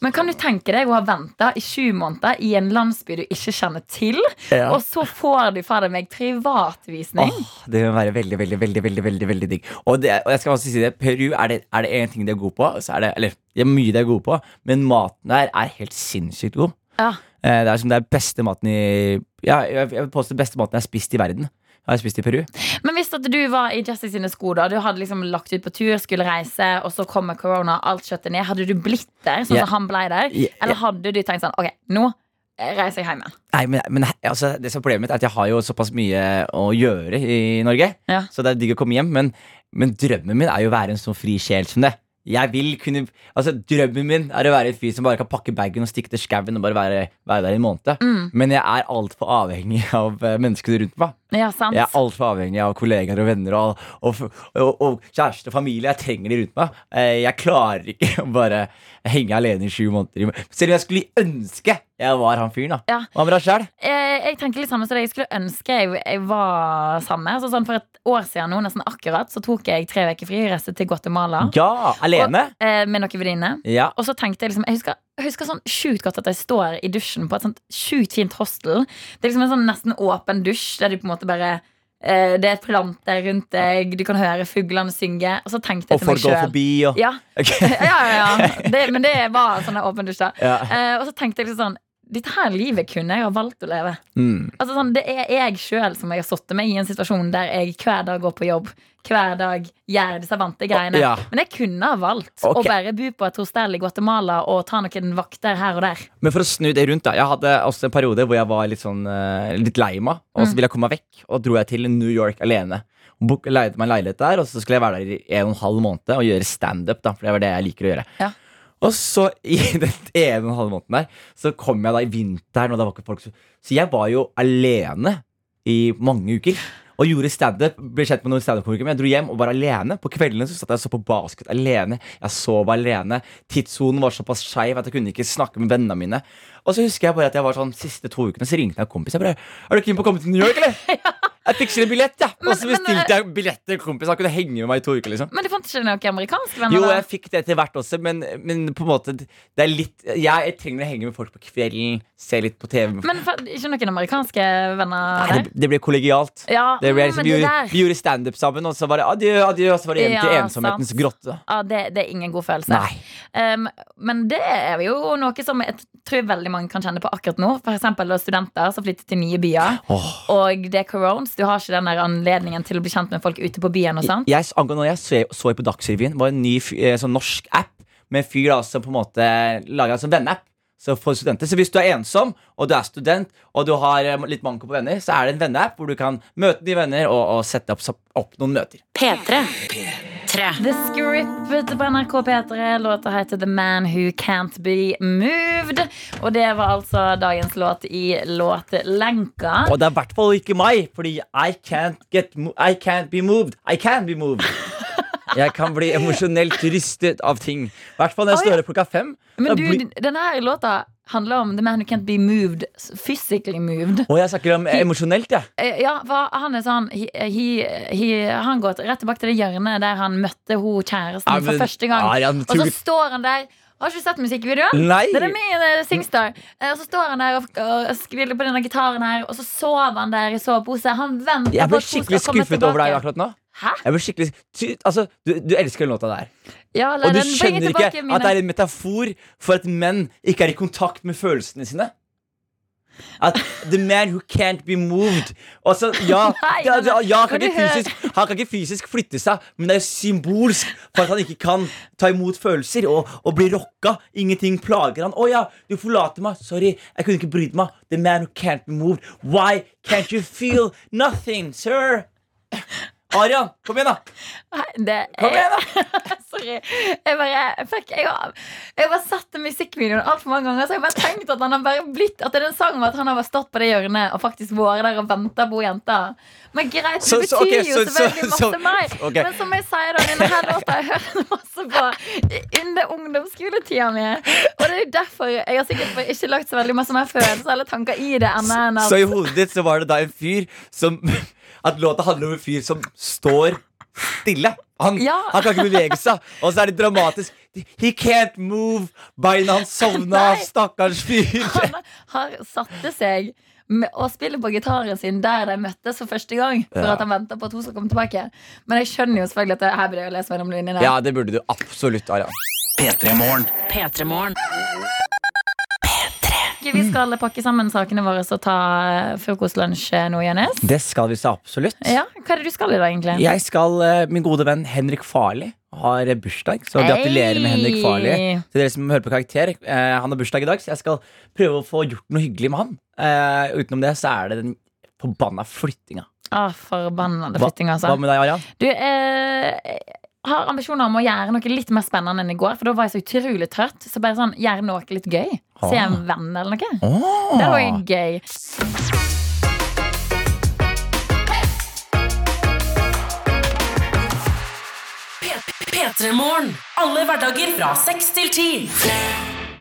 Men kan du tenke deg å ha venta i sju måneder i en landsby du ikke kjenner til, Ja. og så får du fader meg privatvisning? Åh, det vil være veldig, veldig, veldig veldig, veldig, veldig digg. Og, det, og jeg skal også si det, Peru er det, er det en ting de er gode på, så er det, eller det er mye de er gode på, men maten der er helt sinnssykt god. Ja. Eh, Det er som det er beste maten i Ja, jeg vil påstå beste maten jeg har spist i verden. Har jeg spist i Peru? Men hvis at du var i Jesse sine sko, da du hadde liksom lagt ut på tur, skulle reise, og så kommer korona, alt kjøttet ned, hadde du blitt der sånn yeah. som han ble der? Yeah. Eller hadde du tenkt sånn Ok, nå reiser jeg hjem igjen. Nei, men, men altså, det som er problemet mitt er at jeg har jo såpass mye å gjøre i Norge. Ja. Så det er digg å komme hjem, men, men drømmen min er jo å være en sånn fri sjel som det. Jeg vil kunne Altså Drømmen min er å være en fyr som bare kan pakke bagen og stikke til skauen og bare være, være der i en måned. Mm. Men jeg er altfor avhengig av eh, menneskene rundt meg. Ja, sant? Jeg er altfor avhengig av kollegaer og venner og, og, og, og kjæreste og familie. Jeg trenger de rundt meg. Eh, Jeg klarer ikke (laughs) å bare henge alene i sju måneder. Selv om jeg skulle ønske jeg var han fyren. da Ja. Hva med deg sjæl? Eh, jeg tenker litt samme som deg. Jeg skulle ønske jeg, jeg var samme. Altså, sånn for et år siden nå, nesten akkurat, så tok jeg tre uker fri og reiste til Guatemala. Ja, alene? Og, eh, med noen venninner. Ja. Og så tenkte jeg liksom Jeg husker, jeg husker sånn sjukt godt at jeg står i dusjen på et sånt sjukt fint hostel. Det er liksom en sånn nesten åpen dusj der du på en måte bare eh, Det er et planter rundt deg, du kan høre fuglene synge. Og så tenkte jeg Og til meg folk går forbi og ja. Okay. (laughs) ja, ja, ja. (laughs) Det, men det var sånn en åpen dusj, da. Ja. Eh, og så tenkte jeg liksom sånn Dette her livet kunne jeg ha valgt å leve. Mm. Altså sånn, Det er jeg sjøl som jeg har satt meg i en situasjon der jeg hver dag går på jobb. Hver dag gjør disse vante greiene. Ja. Men jeg kunne ha valgt okay. å bare bo på et hostell i Guatemala og ta noen vakter her og der. Men for å snu det rundt, da. Jeg hadde også en periode hvor jeg var litt sånn eh, Litt lei meg. Og så Mm. ville jeg komme meg vekk, og dro jeg til New York alene. Leide meg en leilighet der, og så skulle jeg være der i en og en halv måned og gjøre standup. For det var det jeg liker å gjøre. Ja. Og så i (laughs) den ene og en halv måneden der, så kom jeg da i vinteren, og det var ikke folk så Så jeg var jo alene i mange uker. Og gjorde standup. Ble kjent med noen standup-komikere. Men jeg dro hjem og var alene. På kveldene så satt jeg og så på basket alene. Jeg sov alene. Tidssonen var såpass skeiv at jeg kunne ikke snakke med vennene mine. Og så husker jeg bare at jeg var sånn siste to ukene så ringte jeg en kompis. Jeg bare, er du keen på å komme til New York, eller? (laughs) (laughs) Jeg fikser en billett, jeg. Og så bestilte jeg billett til en kompis. Han kunne henge med meg i to uker. liksom Men du fant ikke noen amerikanske venner? Jo, jeg fikk det etter hvert også, men, men på en måte Det er litt Jeg, jeg trenger å henge med folk på kvelden, se litt på TV. Men ikke noen amerikanske venner Nei, det, det ble kollegialt. Ja, Det ble, liksom, men vi, det gjorde, vi gjorde standup sammen, og så var det adjø, adjø, og så var det hjem til Ja, ensomhetens sant. grotte. Ja, det, det er ingen god følelse. Um, men det er jo noe som jeg tror veldig mange kan kjenne på akkurat nå. For eksempel studenter som flytter til nye byer. oh. Og det er corones. Du har ikke den der anledningen til å bli kjent med folk ute på byen. og sånt Jeg, angående jeg så, så på Dagsrevyen, var en ny eh, sånn norsk app med en fyr da, som på en måte laga en sånn venneapp. Så for studenter Så hvis du er ensom, og du er student, og du har eh, litt manko på venner, så er det en venneapp hvor du kan møte nye venner og, og sette opp, opp noen møter. P3. The Script på NRK P3. Låta heter The Man Who Can't Be Moved. Og det var altså dagens låt i låtlenka. Og det er i hvert fall ikke meg, fordi I can't, get, mo- I can't be moved. I can be moved. (laughs) Jeg kan bli emosjonelt rystet av ting. I hvert fall når jeg står opp klokka fem. Men du, denne her låta handler om The Man Who Can't Be Moved. Physically moved. Og jeg snakker om emosjonelt, jeg. Ja. Ja, for han er sånn he, he, he, Han går rett tilbake til det hjørnet der han møtte hun kjæresten Ja, men- for første gang. Ja, og så står han der. Har ikke du sett musikkvideoen? Nei. Den er med i eh, Singstar. Eh, Og så står han der og, og skriller på denne gitaren her, og så sover han der i sovepose. Han venter på at hun skal komme tilbake. Jeg ble skikkelig skuffet over deg akkurat nå. Hæ? Jeg ble skikkelig ty, Altså, du, du elsker den låta der. Ja, Og du skjønner ikke mine- at det er en metafor for at menn ikke er i kontakt med følelsene sine. At the man who can't be moved. Og så, ja, (laughs) Nei, ja, ja, han, kan fysisk, han kan ikke fysisk flytte seg, men det er symbolsk for at han ikke kan ta imot følelser og, og bli rocka. Ingenting plager han. 'Å ja, du forlater meg. Sorry, jeg kunne ikke brydd meg.' The man who can't be moved. Why can't you feel nothing, sir? Arian, kom igjen, da. Nei, det Kom igjen, da! (laughs) Sorry. Jeg bare fikk, jeg, har- jeg bare satt den musikkvideoen altfor mange ganger. Så jeg bare tenkt at han har bare blitt At det er en sang om at han har bare stått på det hjørnet og faktisk vært der og venta på jenta. Men greit, det betyr så, ok, jo selvfølgelig masse mer. ok. Men som jeg sier, da, denne låta jeg hører (laughs) masse på under ungdomsskoletida mi. Og det er jo derfor jeg har sikkert ikke lagt så veldig masse mer følelser eller tanker i det enn enn at Så i hodet ditt så var det da en fyr som At låta handler om en fyr som står stille. Han, Ja. han kan ikke bevege seg. Og så er det dramatisk. He can't move. Beina hans sovna. Stakkars fyr. han har satte seg og å spille på gitaren sin der de møttes for første gang. For Ja. at han venta på at hun skal komme tilbake. Men jeg skjønner jo selvfølgelig at det, her burde jeg lese mellom linjene. Ja, det burde du absolutt, Aria. P3 Morgen. P3morgen. Vi skal pakke sammen sakene våre og ta eh, frokostlunsj eh, nå, Jønnes? Det skal vi så absolutt. Ja, Hva er det du skal i dag, egentlig? Jeg skal, eh, Min gode venn Henrik Farli har bursdag, så gratulerer med Henrik Farli. Til dere som hører på Karakter. Han har bursdag i dag, så jeg skal prøve å få gjort noe hyggelig med han. Utenom det så er det den forbanna flyttinga. Ah, flyttinga flytting, altså. hva med deg, Arian? Du eh, har ambisjoner om å gjøre noe litt mer spennende enn i går. For da var jeg så utrolig trøtt. Så bare sånn, gjøre noe litt gøy. Se en Ah. venn eller noe. Åh. Det var jo gøy. P3morgen. Alle hverdager fra seks til ti.